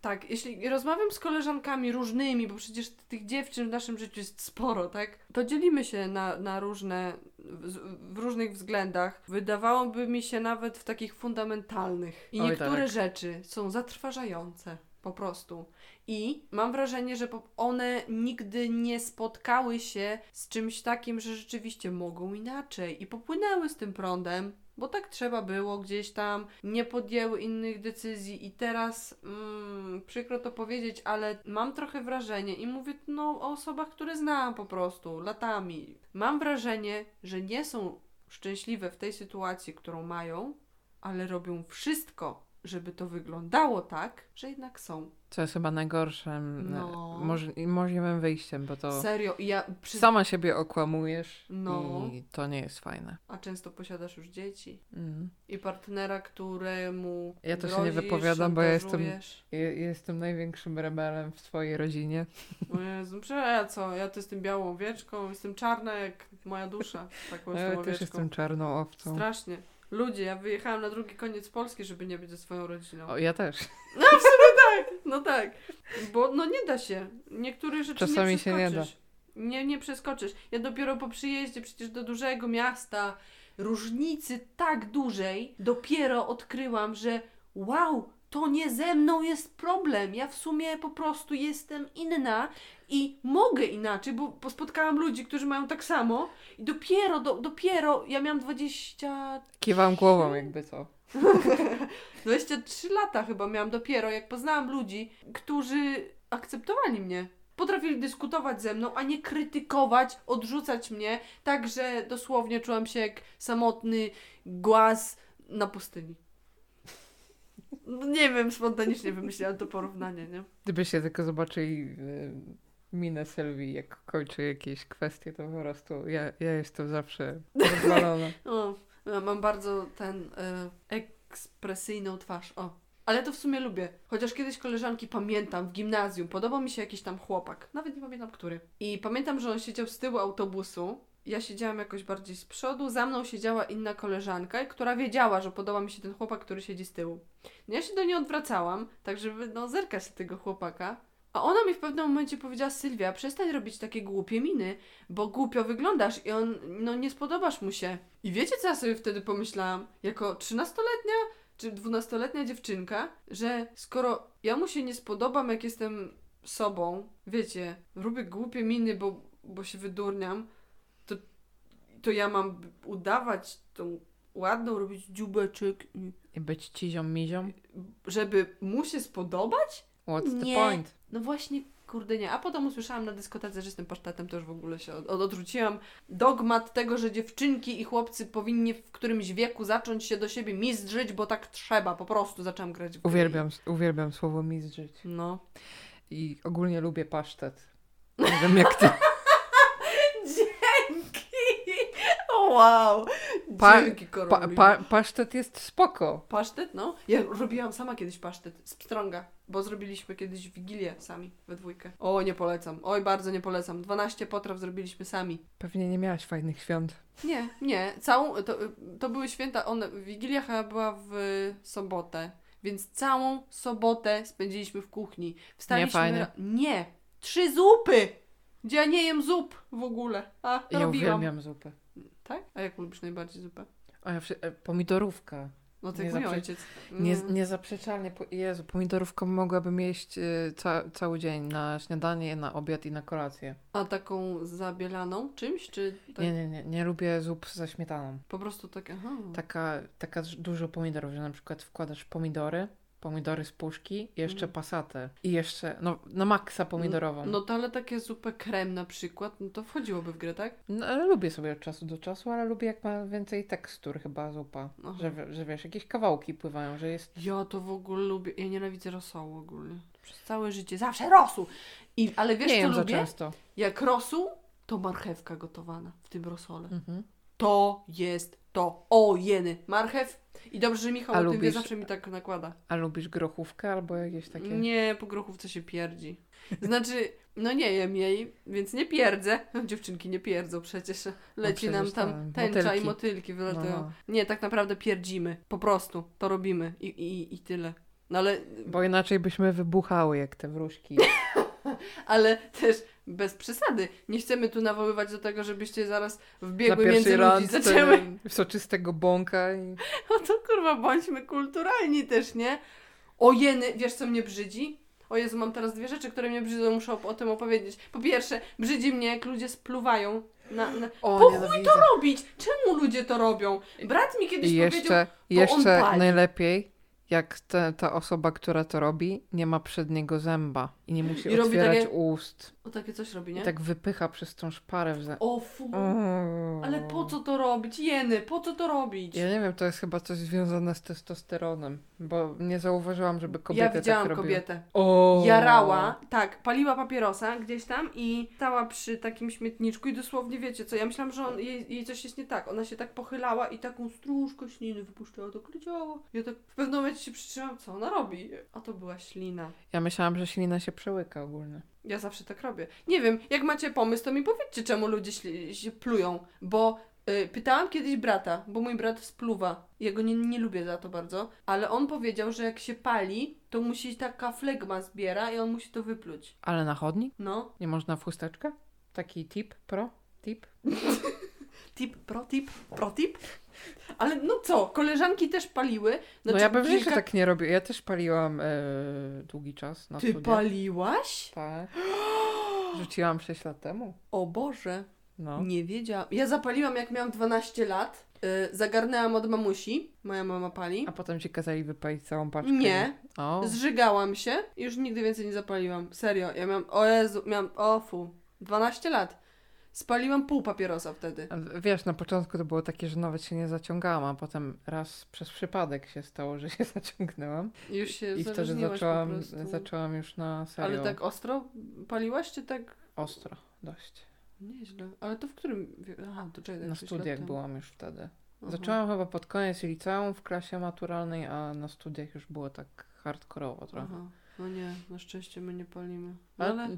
tak, jeśli rozmawiam z koleżankami różnymi, bo przecież tych dziewczyn w naszym życiu jest sporo, tak? To dzielimy się na, na różne, w, różnych względach. Wydawałoby mi się nawet w takich fundamentalnych. I Oj, niektóre tak. rzeczy są zatrważające. Po prostu. I mam wrażenie, że one nigdy nie spotkały się z czymś takim, że rzeczywiście mogą inaczej i popłynęły z tym prądem, bo tak trzeba było gdzieś tam, nie podjęły innych decyzji i teraz mm, przykro to powiedzieć, ale mam trochę wrażenie i mówię no o osobach, które znam po prostu latami. Mam wrażenie, że nie są szczęśliwe w tej sytuacji, którą mają, ale robią wszystko, żeby to wyglądało tak, że jednak są. Co jest chyba najgorszym No. no. moż, możliwym wyjściem, bo to Serio, ja przy... sama siebie okłamujesz No. i to nie jest fajne. A często posiadasz już dzieci Mm. i partnera, któremu Ja to się nie wypowiadam, bo ja jestem-. Ja, jestem największym rebelem w swojej rodzinie. O Jezu, przecież ja co? Ja to jestem białą owieczką, jestem czarna jak moja dusza. Taką Ja też jestem czarną owcą. Strasznie. Ludzie, ja wyjechałam na drugi koniec Polski, żeby nie być ze swoją rodziną. O, ja też. No w sumie tak, no tak. Bo no nie da się. Niektórych rzeczy Czasami nie się nie przeskoczysz. Nie, nie przeskoczysz. Ja dopiero po przyjeździe przecież do dużego miasta, różnicy tak dużej, dopiero odkryłam, że wow, to nie ze mną jest problem. Ja w sumie po prostu jestem inna i mogę inaczej, bo, spotkałam ludzi, którzy mają tak samo i dopiero, do, dopiero, ja miałam 20 Kiwam głową jakby co. 23 lata chyba miałam dopiero, jak poznałam ludzi, którzy akceptowali mnie. Potrafili dyskutować ze mną, a nie krytykować, odrzucać mnie, tak że dosłownie czułam się jak samotny głaz na pustyni. No Nie wiem, spontanicznie wymyśliłam to porównanie, nie? Gdybyście tylko zobaczyli y, minę Sylwii, jak kończy jakieś kwestie, to po prostu ja, ja jestem zawsze rozwalona. O, ja mam bardzo ten e, ekspresyjną twarz. O. Ale to w sumie lubię. Chociaż kiedyś koleżanki pamiętam w gimnazjum, podobał mi się jakiś tam chłopak. Nawet nie pamiętam który. I pamiętam, że on siedział z tyłu autobusu. Ja siedziałam jakoś bardziej z przodu, za mną siedziała inna koleżanka, która wiedziała, że podoba mi się ten chłopak, który siedzi z tyłu. No ja się do niej odwracałam, tak żeby no zerkać tego chłopaka. A ona mi w pewnym momencie powiedziała, Sylwia, przestań robić takie głupie miny, bo głupio wyglądasz i on, no nie spodobasz mu się. I wiecie, co ja sobie wtedy pomyślałam? Jako trzynastoletnia czy dwunastoletnia dziewczynka, że skoro ja mu się nie spodobam, jak jestem sobą, wiecie, robię głupie miny, bo, bo się wydurniam, to ja mam udawać tą ładną, robić dziubeczek, i- być cizią mizią? żeby mu się spodobać? What's Nie. the point? No właśnie, kurde nie. A potem usłyszałam na dyskotece, że jestem pasztetem, to już w ogóle się od, od, odrzuciłam. Dogmat tego, że dziewczynki i chłopcy powinni w którymś wieku zacząć się do siebie mizdrzyć, bo tak trzeba. Po prostu zaczęłam grać w gry. Uwielbiam, uwielbiam słowo mizdrzyć. No. I ogólnie lubię pasztet. Nie wiem jak ty. Dzięki! O wow! Pa- Dzięki, Pa, pa, pasztet jest spoko. Pasztet, no. Ja robiłam sama kiedyś pasztet z pstrąga, bo zrobiliśmy kiedyś wigilię sami we dwójkę. O, nie polecam. Oj, bardzo nie polecam. 12 potraw zrobiliśmy sami. Pewnie nie miałaś fajnych świąt. Nie, nie. Całą, to, to były święta, one, Wigilia chyba była w sobotę, więc całą sobotę spędziliśmy w kuchni. Wstaliśmy... fajnie. ra- Nie! Trzy zupy! Gdzie ja nie jem zup w ogóle. A, Ja robiłam. uwielbiam zupę. Tak? A jak lubisz najbardziej zupę? A ja e, pomidorówka. No tak Nie mój ojciec. Nie, Mm. niezaprzeczalnie. Po, Jezu, pomidorówką mogłabym jeść y, ca, cały dzień. Na śniadanie, na obiad i na kolację. A taką zabielaną czymś, czy tak Nie, nie, nie. Nie lubię zup ze śmietaną. po prostu takie, aha. Taka, taka dużo pomidorów, że na przykład wkładasz pomidory, pomidory z puszki, jeszcze Mm. pasatę i jeszcze, no, na maksa pomidorową. No to ale takie zupę krem na przykład, no to wchodziłoby w grę, tak? No, ale lubię sobie od czasu do czasu, ale lubię jak ma więcej tekstur chyba zupa. Aha. Że, że wiesz, jakieś kawałki pływają, że jest... Ja to w ogóle lubię, ja nienawidzę rosołu ogólnie. Przez całe życie, zawsze rosół! I, ale wiesz nie co lubię? często. Jak rosół, to marchewka gotowana w tym rosole. Mhm. To jest to. O jeny, marchew. I dobrze, że Michał A o tym wie, zawsze mi tak nakłada. A lubisz grochówkę albo jakieś takie... Nie, po grochówce się pierdzi. Znaczy, no nie jem jej, więc nie pierdzę. Dziewczynki nie pierdzą przecież. Leci No nam przecież tam tam tęcza i motylki. motylki wylatują. No. Nie, tak naprawdę pierdzimy. Po prostu. To robimy. I, i, i tyle. No ale, Bo inaczej byśmy wybuchały jak te wróżki. ale też bez przesady. Nie chcemy tu nawoływać do tego, żebyście zaraz Na wbiegły pierwszej między ludzi. Zaczęły. soczystego bąka i... No to kurwa, bądźmy kulturalni też, nie? O jeny, wiesz co mnie brzydzi? O Jezu, mam teraz dwie rzeczy, które mnie brzydzą, muszę o, tym opowiedzieć. Po pierwsze, brzydzi mnie, jak ludzie spluwają na... na... O, Po nienawidzę. robić? Czemu ludzie to robią? Brat mi kiedyś I powiedział... jeszcze, on jeszcze pali. najlepiej, jak te, ta osoba, która to robi, nie ma przedniego zęba i nie musi I otwierać takie- ust. O, takie coś robi, nie? I tak wypycha przez tą szparę w. O fu... Ale po co to robić? Jeny, po co to robić? Ja nie wiem, to jest chyba coś związane z testosteronem, bo nie zauważyłam, żeby kobiety Ja widziałam tak kobietę. O! Jarała, tak, paliła papierosa gdzieś tam i stała przy takim śmietniczku i dosłownie wiecie co, ja myślałam, że on, jej, jej coś jest nie tak. Ona się tak pochylała i taką stróżkę śliny wypuszczała, tak leciała. Ja tak w pewnym momencie się przytrzymałam, co ona robi? A to była ślina. Ja myślałam, że ślina się przełyka ogólnie. Ja zawsze tak robię. Nie wiem, jak macie pomysł, to mi powiedzcie, czemu ludzie się plują, bo y, pytałam kiedyś brata, bo mój brat spluwa. Ja go nie, nie lubię za to bardzo, ale on powiedział, że jak się pali, to musi taka flegma zbiera i on musi to wypluć. Ale na chodnik? No. Nie można w chusteczkę? Taki tip, pro, tip? Tip, pro tip, pro tip. Ale no co, koleżanki też paliły. No Znaczy, ja bym kilka- tak nie robił. Ja też paliłam e, długi czas na Ty studiach. paliłaś? Tak. Rzuciłam 6 lat temu. O Boże, No. nie wiedziałam. Ja zapaliłam jak miałam 12 lat. Y, zagarnęłam od mamusi. Moja mama pali. A potem ci kazali wypalić całą paczkę. Nie. O. Zżygałam się i już nigdy więcej nie zapaliłam. Serio, ja miałam, o Jezu, miałam, o fu, 12 lat. Spaliłam pół papierosa wtedy. Wiesz, na początku to było takie, że nawet się nie zaciągałam, a potem raz przez przypadek się stało, że się zaciągnęłam. Już się I wtedy zaczęłam, zaczęłam już na serio Ale tak ostro paliłaś, czy tak? ostro dość. Nieźle. Ale to w którym... Aha, to czekaj. Na sześć lat studiach byłam już wtedy. Aha. Zaczęłam chyba pod koniec liceum w klasie maturalnej, a na studiach już było tak hardkorowo trochę. Aha. No nie, na szczęście my nie palimy. Ale ale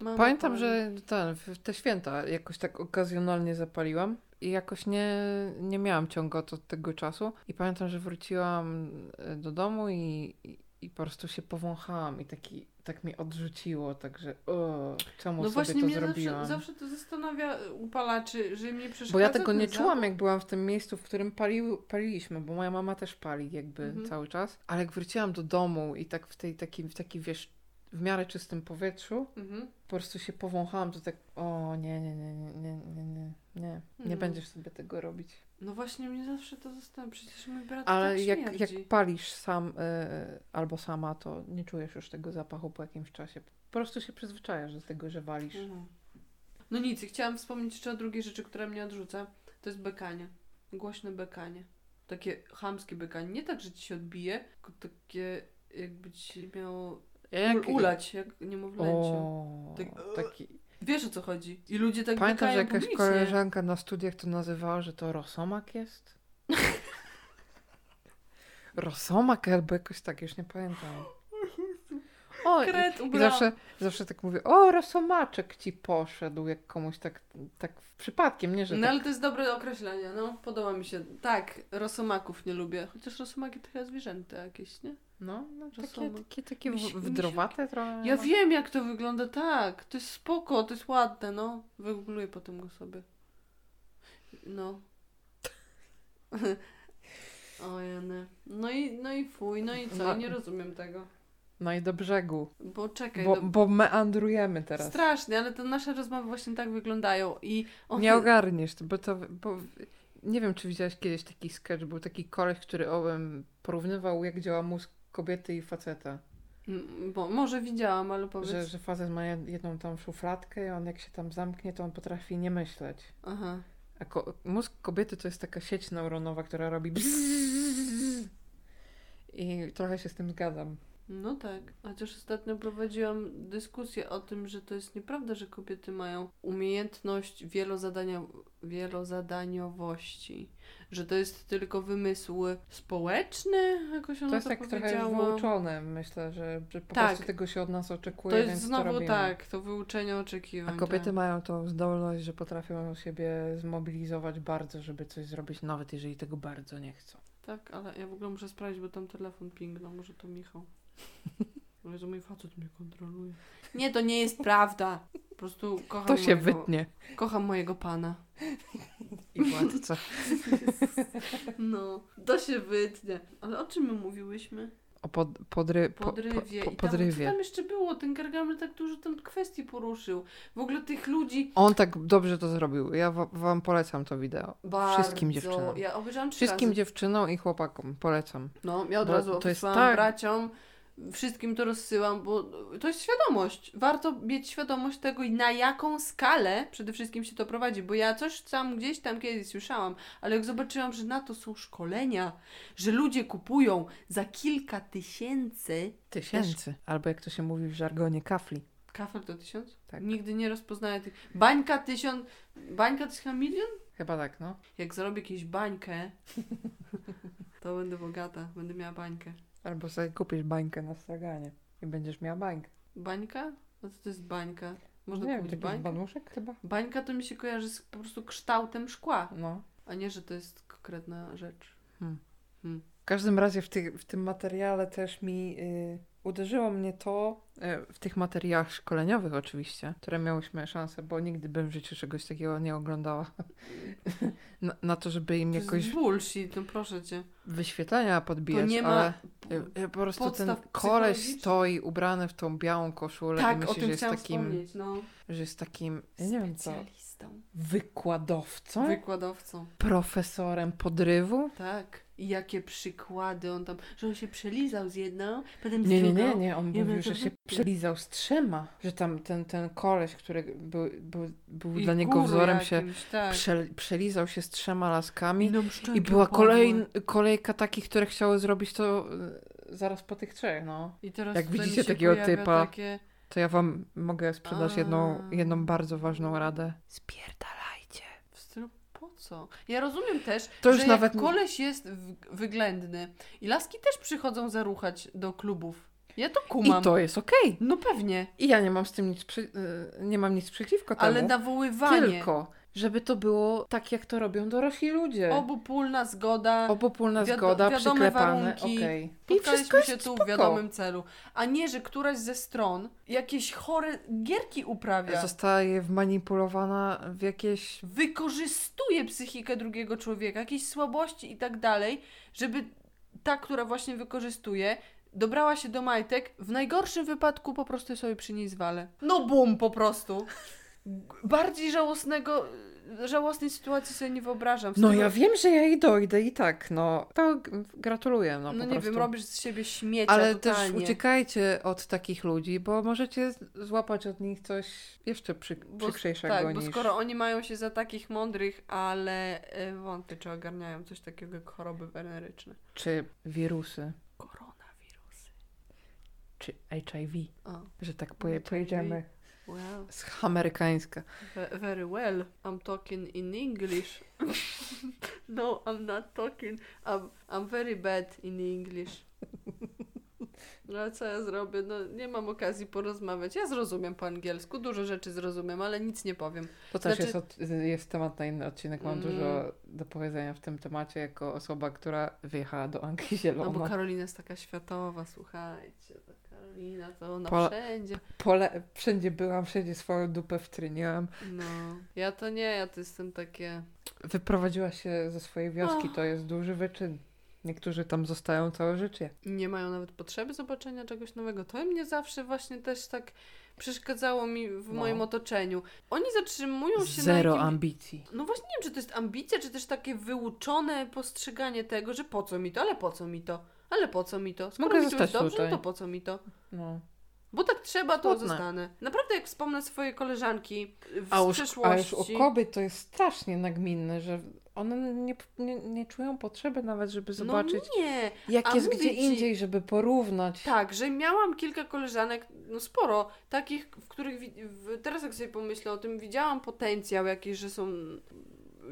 mama Pamiętam, że ten, w te święta jakoś tak okazjonalnie zapaliłam i jakoś nie, nie miałam ciągu od tego czasu. I pamiętam, że wróciłam e, do domu i, i, i po prostu się powąchałam i taki, tak mi odrzuciło, także o, czemu No sobie właśnie to mnie zrobiłam. zawsze, zawsze to zastanawia upalaczy, że mnie przeszkadza Bo ja tego nie czułam, jak byłam w tym miejscu, w którym palił, paliliśmy, bo moja mama też pali jakby Mhm. cały czas. Ale jak wróciłam do domu i tak w tej takim, w takim, wiesz, w miarę czystym powietrzu, Mhm. po prostu się powąchałam, to tak, o nie, nie, nie, nie, nie, nie, nie, nie, nie No. będziesz sobie tego robić. No właśnie mnie zawsze to zastanawia, przecież mój brat Ale tak jak, jak palisz sam y, albo sama, to nie czujesz już tego zapachu po jakimś czasie. Po prostu się przyzwyczajasz do tego, że walisz. Mhm. No nic, chciałam wspomnieć jeszcze o drugiej rzeczy, która mnie odrzuca. To jest bekanie. Głośne bekanie. Takie chamskie bekanie. Nie tak, że ci się odbije, tylko takie jakby ci miało Jak, ul- ulać, jak niemowlęciu. o, Tak- taki, Wiesz o co chodzi. I ludzie tak Pamiętam, że jakaś publicznie. koleżanka na studiach to nazywała, że to rosomak jest? rosomak albo jakoś tak, już nie pamiętam. O, i, Kret i ubrałam. zawsze, zawsze tak mówię, o, rosomaczek ci poszedł, jak komuś tak, tak przypadkiem, nie, że No tak, ale to jest dobre określenie, no. Podoba mi się. Tak, rosomaków nie lubię. Chociaż rosomaki to chyba zwierzęta jakieś, nie? no, no takie, takie, takie Mi się- mi się- wdrowate trochę. Ja wiem jak to wygląda, tak. To jest spoko, to jest ładne, no. Wygoogluję potem go sobie. No. o jeny. No i, no i fuj, no i co? No. I nie rozumiem tego. No i do brzegu, Bo czekaj, bo, do... bo meandrujemy teraz. strasznie, ale te nasze rozmowy właśnie tak wyglądają i one... Nie ogarniesz, bo to, bo nie wiem, czy widziałeś kiedyś taki sketch, był taki koleś, który owem porównywał, jak działa mózg kobiety i faceta. Mm, Bo może widziałam, ale powiedz. Że, że facet ma jed- jedną tam szufladkę i on jak się tam zamknie, to on potrafi nie myśleć. Aha. A ko- mózg kobiety to jest taka sieć neuronowa, która robi bzzz. I trochę się z tym zgadzam. No tak, chociaż ostatnio prowadziłam dyskusję o tym, że to jest nieprawda, że kobiety mają umiejętność wielozadania, wielozadaniowości. Że to jest tylko wymysł społeczny, jakoś ona To jest to tak trochę wyuczone. Myślę, że, że po Tak. prostu tego się od nas oczekuje, To jest więc to znowu robimy. tak, to wyuczenie oczekiwań. A kobiety tak. mają tą zdolność, że potrafią siebie zmobilizować bardzo, żeby coś zrobić, nawet jeżeli tego bardzo nie chcą. Tak, ale ja w ogóle muszę sprawdzić, bo tam telefon pingnął, może to Michał. O Jezu, mój facet mnie kontroluje. Nie, to nie jest prawda. Po prostu kocham To się mojego, wytnie. Kocham mojego pana. I władca. No, to się wytnie. Ale o czym my mówiłyśmy? O pod, podry, po, Podrywie. Po, po, I tam, co podrywie. tam jeszcze było? Ten Gargamel tak dużo tam kwestii poruszył. W ogóle tych ludzi On tak dobrze to zrobił. Ja wa- wam polecam to wideo. bardzo... Wszystkim dziewczynom. Ja obejrzałam trzy Wszystkim razy. dziewczynom i chłopakom polecam. No, ja od Bo razu to jest tak- braciom, wszystkim to rozsyłam, bo to jest świadomość. Warto mieć świadomość tego, na jaką skalę przede wszystkim się to prowadzi, bo ja coś tam gdzieś tam kiedyś słyszałam, ale jak zobaczyłam, że na to są szkolenia, że ludzie kupują za kilka tysięcy, Tysięcy. Albo jak to się mówi w żargonie, kafli. kafel to tysiąc? Tak. Nigdy nie rozpoznaję tych. Bańka tysiąc, bańka chyba milion? Chyba tak, no. Jak zrobię jakąś bańkę, to będę bogata, będę miała bańkę. Albo sobie kupisz bańkę na straganie i będziesz miała bańkę. Bańka? No co to jest bańka? Można nie wiem, kupić taki bańkę? banuszek chyba? Bańka to mi się kojarzy z po prostu kształtem szkła, No. a nie, że to jest konkretna rzecz. Hmm. Hmm. W każdym razie w, ty, w tym materiale też mi y, uderzyło mnie to, y, w tych materiałach szkoleniowych oczywiście, które miałyśmy szansę, bo nigdy bym w życiu czegoś takiego nie oglądała, na, na to, żeby im To jakoś jest bullshit, no proszę cię. wyświetlenia To podbijać, nie ma... ale y, y, po prostu ten koleś stoi ubrany w tą białą koszulę i Tak, o myśli, tym że jest takim, wspomnieć, no. że jest takim, ja nie wiem co, Specjalistą. wykładowcą, Wykładowcą. profesorem podrywu. Tak. I jakie przykłady on tam, że on się przelizał z jedną, potem z Nie, nie, drugą. nie, nie, on Ja mówił, że się przelizał z trzema, że tam ten, ten koleś, który był, był, był I dla niego wzorem, się jakimś, tak. prze, przelizał się z trzema laskami nam i była kolej, kolejka takich, które chciały zrobić to y, zaraz po tych trzech, no. I teraz jak widzicie się takiego typa, Takie... To ja wam mogę sprzedać jedną, A. jedną bardzo ważną radę. Spierdalajcie. Co? Ja rozumiem też, To już że nawet- jak koleś jest wyględny i laski też przychodzą zaruchać do klubów. Ja to kumam. I to jest okej. No pewnie, I ja nie mam z tym nic, przy, y, nie mam nic przeciwko temu. ale nawoływanie, Tylko, żeby to było tak, jak to robią dorośli ludzie. obopólna zgoda, Obopólna wiado- zgoda, wiadome przyklepane, warunki. wszystko spotkaliśmy się tu w wiadomym celu. A nie, że któraś ze stron jakieś chore gierki uprawia. Zostaje wmanipulowana w jakieś... wykorzystuje psychikę drugiego człowieka, jakieś słabości i tak dalej, żeby ta, która właśnie wykorzystuje, dobrała się do majtek, w najgorszym wypadku po prostu sobie przy niej zwalę. No bum, po prostu. Bardziej żałosnego, żałosnej sytuacji sobie nie wyobrażam. No ja wiem, że ja i dojdę i tak, no. To gratuluję, no, No, nie prostu. wiem, robisz z siebie śmiecia Ale totalnie. też uciekajcie od takich ludzi, bo możecie złapać od nich coś jeszcze przy, Bo- przykrzejszego Tak, bo niż... skoro oni mają się za takich mądrych, ale e, wątpię, czy ogarniają coś takiego jak choroby weneryczne. Czy wirusy, Koronawirusy. czy HIV, O. że tak pojedziemy Z amerykańska. Ve- Very well. I'm talking in English. no, I'm not talking. I'm, I'm very bad in English. No co ja zrobię? No nie mam okazji porozmawiać. Ja zrozumiem po angielsku, dużo rzeczy zrozumiem, ale nic nie powiem. To też Znaczy- jest, od, jest temat na inny odcinek. Mam Mm. dużo do powiedzenia w tym temacie jako osoba, która wyjechała do Anglii Zielono. No bo Karolina jest taka światowa, słuchajcie. Karolina to ona Pola- wszędzie. Pole, wszędzie byłam, wszędzie swoją dupę wtryniłam. No. Ja to nie, ja to jestem takie... Wyprowadziła się ze swojej wioski, Och. to jest duży wyczyn. Niektórzy tam zostają całe życie. nie mają nawet potrzeby zobaczenia czegoś nowego. To mnie zawsze właśnie też tak przeszkadzało mi w No. moim otoczeniu. Oni zatrzymują się Zero na jakim... ambicji. No właśnie nie wiem, czy to jest ambicja, czy też takie wyuczone postrzeganie tego, że po co mi to, ale po co mi to, ale po co mi to. Skoro Mogę mi zostać dobrze, tutaj. no to po co mi to. No. Bo tak trzeba, to Smutne. zostanę. Naprawdę jak wspomnę swoje koleżanki w A już, przeszłości... a już u kobiet to jest strasznie nagminne, że one nie, nie, nie czują potrzeby nawet, żeby zobaczyć, No nie, jak a jest gdzie ci- indziej, żeby porównać. Tak, że miałam kilka koleżanek, no sporo, takich, w których w, teraz jak sobie pomyślę o tym, widziałam potencjał jakiś, że są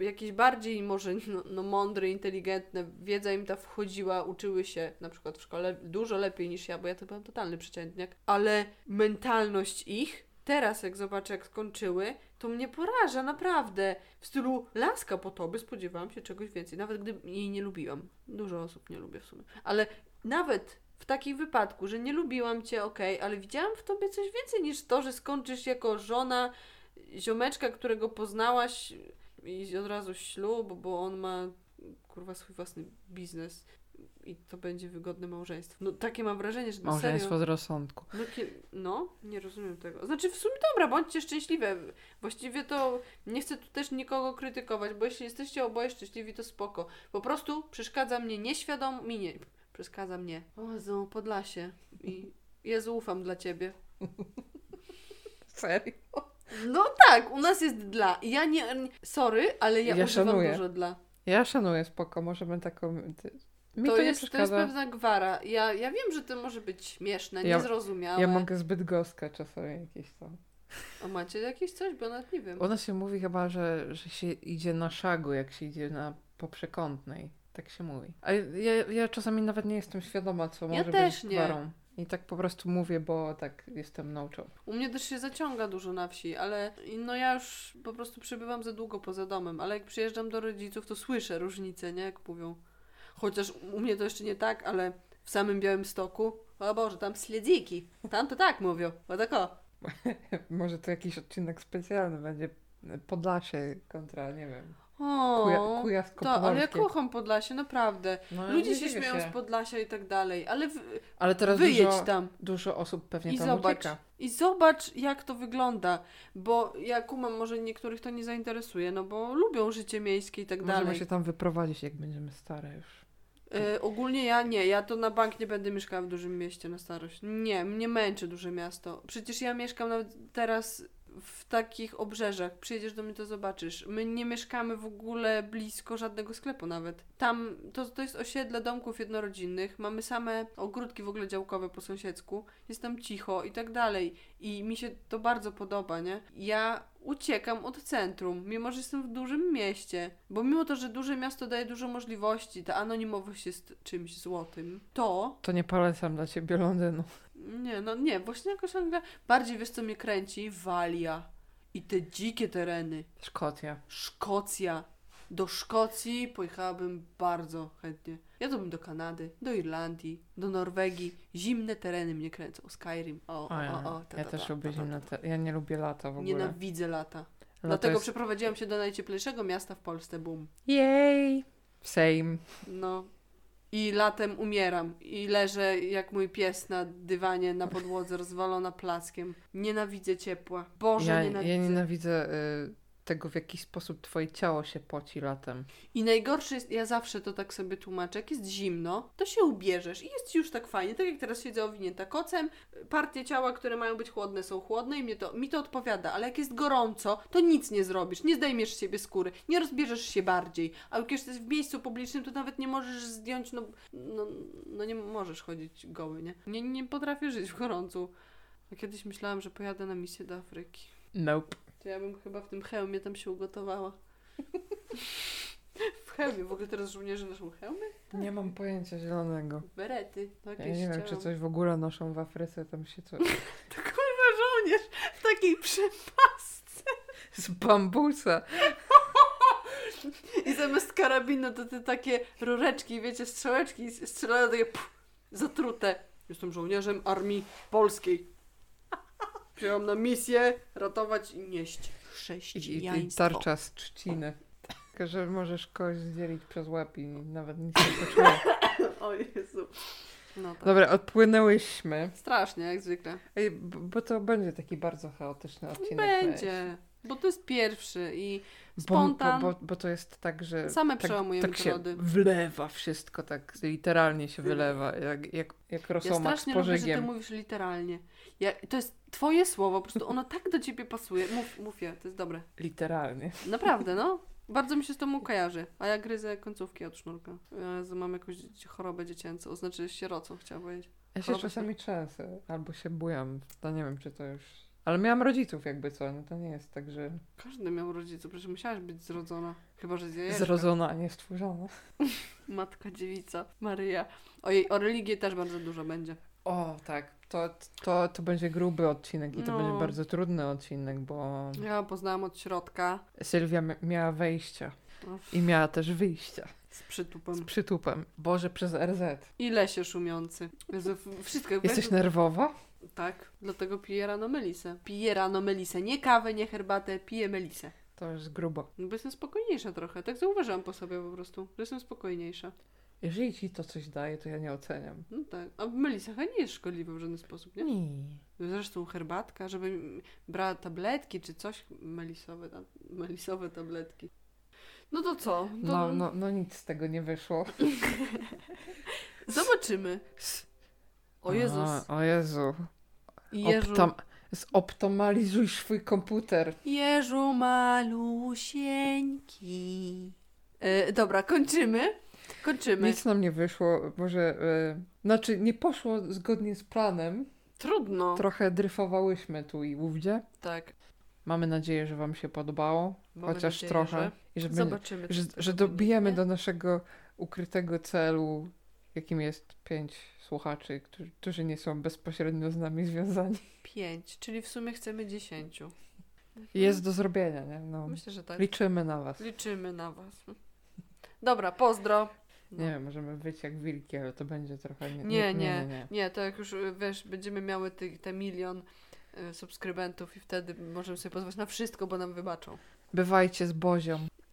jakieś bardziej może no, no mądre, inteligentne, wiedza im ta wchodziła, uczyły się na przykład w szkole dużo lepiej niż ja, bo ja to byłam totalny przeciętniak, ale mentalność ich, teraz jak zobaczę jak skończyły, to mnie poraża, naprawdę. W stylu laska po tobie spodziewałam się czegoś więcej, nawet gdy jej nie lubiłam. Dużo osób nie lubię w sumie, ale nawet w takim wypadku, że nie lubiłam cię, okej, ale widziałam w tobie coś więcej niż to, że skończysz jako żona ziomeczka, którego poznałaś i od razu ślub, bo on ma kurwa swój własny biznes i to będzie wygodne małżeństwo. No takie mam wrażenie, że Małżeństwo serio. z rozsądku. No, no, nie rozumiem tego. Znaczy w sumie dobra, bądźcie szczęśliwe. Właściwie to nie chcę tu też nikogo krytykować, bo jeśli jesteście oboje szczęśliwi, to spoko. Po prostu przeszkadza mnie nieświadom... mi nie... Przeszkadza mnie. O Jezu, Podlasie. I Jezu, ufam dla Ciebie. Serio? No tak, u nas jest dla. Ja nie... Sorry, ale ja, Ja używam szanuję. dużo dla. Ja szanuję, spoko, możemy taką... Mi to, To jest, to jest pewna gwara. Ja, ja wiem, że to może być śmieszne, Ja- niezrozumiałe. Ja mogę zbyt gostka czasami jakieś tam. A macie jakieś coś? Bo nawet nie wiem. U nas się mówi chyba, że, że się idzie na szagu, jak się idzie na poprzekątnej. Tak się mówi. A ja, ja czasami nawet nie jestem świadoma, co Ja może też być nie. I tak po prostu mówię, bo tak jestem job. U mnie też się zaciąga dużo na wsi, ale no ja już po prostu przebywam za długo poza domem, ale jak przyjeżdżam do rodziców, to słyszę różnice, nie? Jak mówią. Chociaż u mnie to jeszcze nie tak, ale w samym Białym Stoku, o Boże, tam śledziki. Tam to tak mówią, bo tak o. Może to jakiś odcinek specjalny będzie Podlasie kontra, nie wiem, O, kuja, to, ale ja kocham Podlasie, naprawdę. no, Ludzie się śmieją z Podlasia i tak dalej, ale w, Ale teraz wyjedź dużo, tam. dużo osób pewnie I tam zobacz, ucieka. I zobacz, jak to wygląda, bo ja kumam, może niektórych to nie zainteresuje, no bo lubią życie miejskie i tak Możemy dalej. się tam wyprowadzić, jak będziemy stare już. E, ogólnie ja nie, ja to na bank nie będę mieszkała w dużym mieście na starość. Nie, mnie męczy duże miasto. Przecież ja mieszkam nawet teraz w takich obrzeżach. Przyjedziesz do mnie, to zobaczysz. My nie mieszkamy w ogóle blisko żadnego sklepu nawet. Tam to, to jest osiedle domków jednorodzinnych. Mamy same ogródki w ogóle działkowe po sąsiedzku. Jest tam cicho i tak dalej. I mi się to bardzo podoba, nie? Ja uciekam od centrum, mimo że jestem w dużym mieście. Bo mimo to, że duże miasto daje dużo możliwości, ta anonimowość jest czymś złotym, to To nie polecam dla ciebie Londynu. Nie, no nie, właśnie jakoś Anglia bardziej wiesz co mnie kręci? Walia. I te dzikie tereny. Szkocja. Szkocja. Do Szkocji pojechałabym bardzo chętnie. Ja to bym do Kanady, do Irlandii, do Norwegii. Zimne tereny mnie kręcą. Skyrim. O, o, O, ja, o, o. ta, ja ta, też ta, lubię ta, ta, zimne. ta. Te... Ja nie lubię lata w ogóle. Nienawidzę lata. Lato Dlatego jest... przeprowadziłam się do najcieplejszego miasta w Polsce, boom. Jej! Same. No. I latem umieram. I leżę jak mój pies na dywanie, na podłodze, rozwalona plackiem. Nienawidzę ciepła. Boże, Ja, nienawidzę. ja nienawidzę y, tego, w jaki sposób twoje ciało się poci latem. I najgorsze jest, ja zawsze to tak sobie tłumaczę, jak jest zimno, to się ubierzesz i jest już tak fajnie. Tak jak teraz siedzę owinięta kocem, partie ciała, które mają być chłodne są chłodne i mnie to, mi to odpowiada, ale jak jest gorąco, to nic nie zrobisz, nie zdejmiesz z siebie skóry, nie rozbierzesz się bardziej. A jak jesteś w miejscu publicznym, to nawet nie możesz zdjąć, no, no, no nie możesz chodzić goły, nie? Nie, nie potrafię żyć w gorącu. A kiedyś myślałam, że pojadę na misję do Afryki. Nope. To ja bym chyba w tym hełmie tam się ugotowała. w hełmie. W ogóle teraz żołnierze noszą hełmy? Nie mam pojęcia zielonego. Berety. No Ja nie wiem, czy coś w ogóle noszą w Afryce, tam się coś... To kurwa żołnierz w takiej przepasce. Z bambusa. I zamiast karabinu to te takie rureczki, wiecie, strzałeczki strzelają takie pff, zatrute. Jestem żołnierzem armii polskiej. Przyjechałam na misję ratować i nieść I, i, i chrześcijaństwo. tarcza z trzciny. Tylko, że możesz kogoś zdzielić przez łeb i nawet nic nie poczuje. O Jezu. No tak. Dobra, odpłynęłyśmy. Strasznie, jak zwykle. Ej, bo to będzie taki bardzo chaotyczny odcinek. Będzie. Bo to jest pierwszy i Bo, spontan. bo, bo, bo to jest tak, że Same tak, przełamujemy tak się wlewa wszystko, tak literalnie się wylewa, jak, jak, jak Ja rosomak z strasznie lubię, że ty mówisz literalnie. Ja, to jest twoje słowo, po prostu ono tak do ciebie pasuje. Mów, mów je, to jest dobre. Literalnie. Naprawdę, no. Bardzo mi się z tobą kojarzy. A ja gryzę końcówki od sznurka. Jezu, mam jakąś chorobę dziecięcą, znaczy sierocą, chciałam powiedzieć. Ja się czasami trzęsę, albo się bujam, to nie wiem, czy to już... Ale miałam rodziców jakby co, no to nie jest tak, że Każdy miał rodziców, przecież musiałaś być zrodzona. Chyba, że z jajeczka. zrodzona, a nie stworzona. Matka dziewica, Maryja. Ojej, o religię też bardzo dużo będzie. O, tak. To, to, to będzie gruby odcinek i to No. będzie bardzo trudny odcinek, bo Ja poznałam od środka. Sylwia mi- miała wejścia Uff, i miała też wyjścia Z przytupem. z przytupem. Boże, przez RZ. I lesie szumiący. Jezu, wszystko. Jesteś nerwowa? Tak, dlatego piję rano melisę. Piję rano melisę. Nie kawę, nie herbatę, piję melisę. To jest grubo. No Bo jestem spokojniejsza trochę. Tak zauważyłam po sobie po prostu, że jestem spokojniejsza. Jeżeli ci to coś daje, to ja nie oceniam. No tak. A melisa chyba nie jest szkodliwa w żaden sposób, nie? Nie. Zresztą herbatka, żeby brała tabletki czy coś melisowe, tam, melisowe tabletki. No to co? To No, no, no nic z tego nie wyszło. Zobaczymy. O Jezus. A, o Jezu. Jeżu. Optam, zoptymalizuj swój komputer. Jeżu malusieńki. E, dobra, kończymy. Kończymy. Nic nam nie wyszło. Może, e, znaczy nie poszło zgodnie z planem. Trudno. Trochę dryfowałyśmy tu i ówdzie. tak. Mamy nadzieję, że wam się podobało. Mamy chociaż nadzieję, trochę. że- I że, będzie, Zobaczymy. że, że dobijemy do naszego ukrytego celu, jakim jest pięć słuchaczy, którzy, którzy nie są bezpośrednio z nami związani. Pięć, czyli w sumie chcemy dziesięciu. Jest do zrobienia, nie? No, Myślę, że tak. liczymy na was. Liczymy na was. Dobra, pozdro. No. Nie wiem, możemy wyjść jak wilki, ale to będzie trochę... Nie, Nie, nie, nie. nie. Nie, to jak już wiesz, będziemy miały ty, te milion y, subskrybentów i wtedy możemy sobie pozwolić na wszystko, bo nam wybaczą. Bywajcie z Bozią.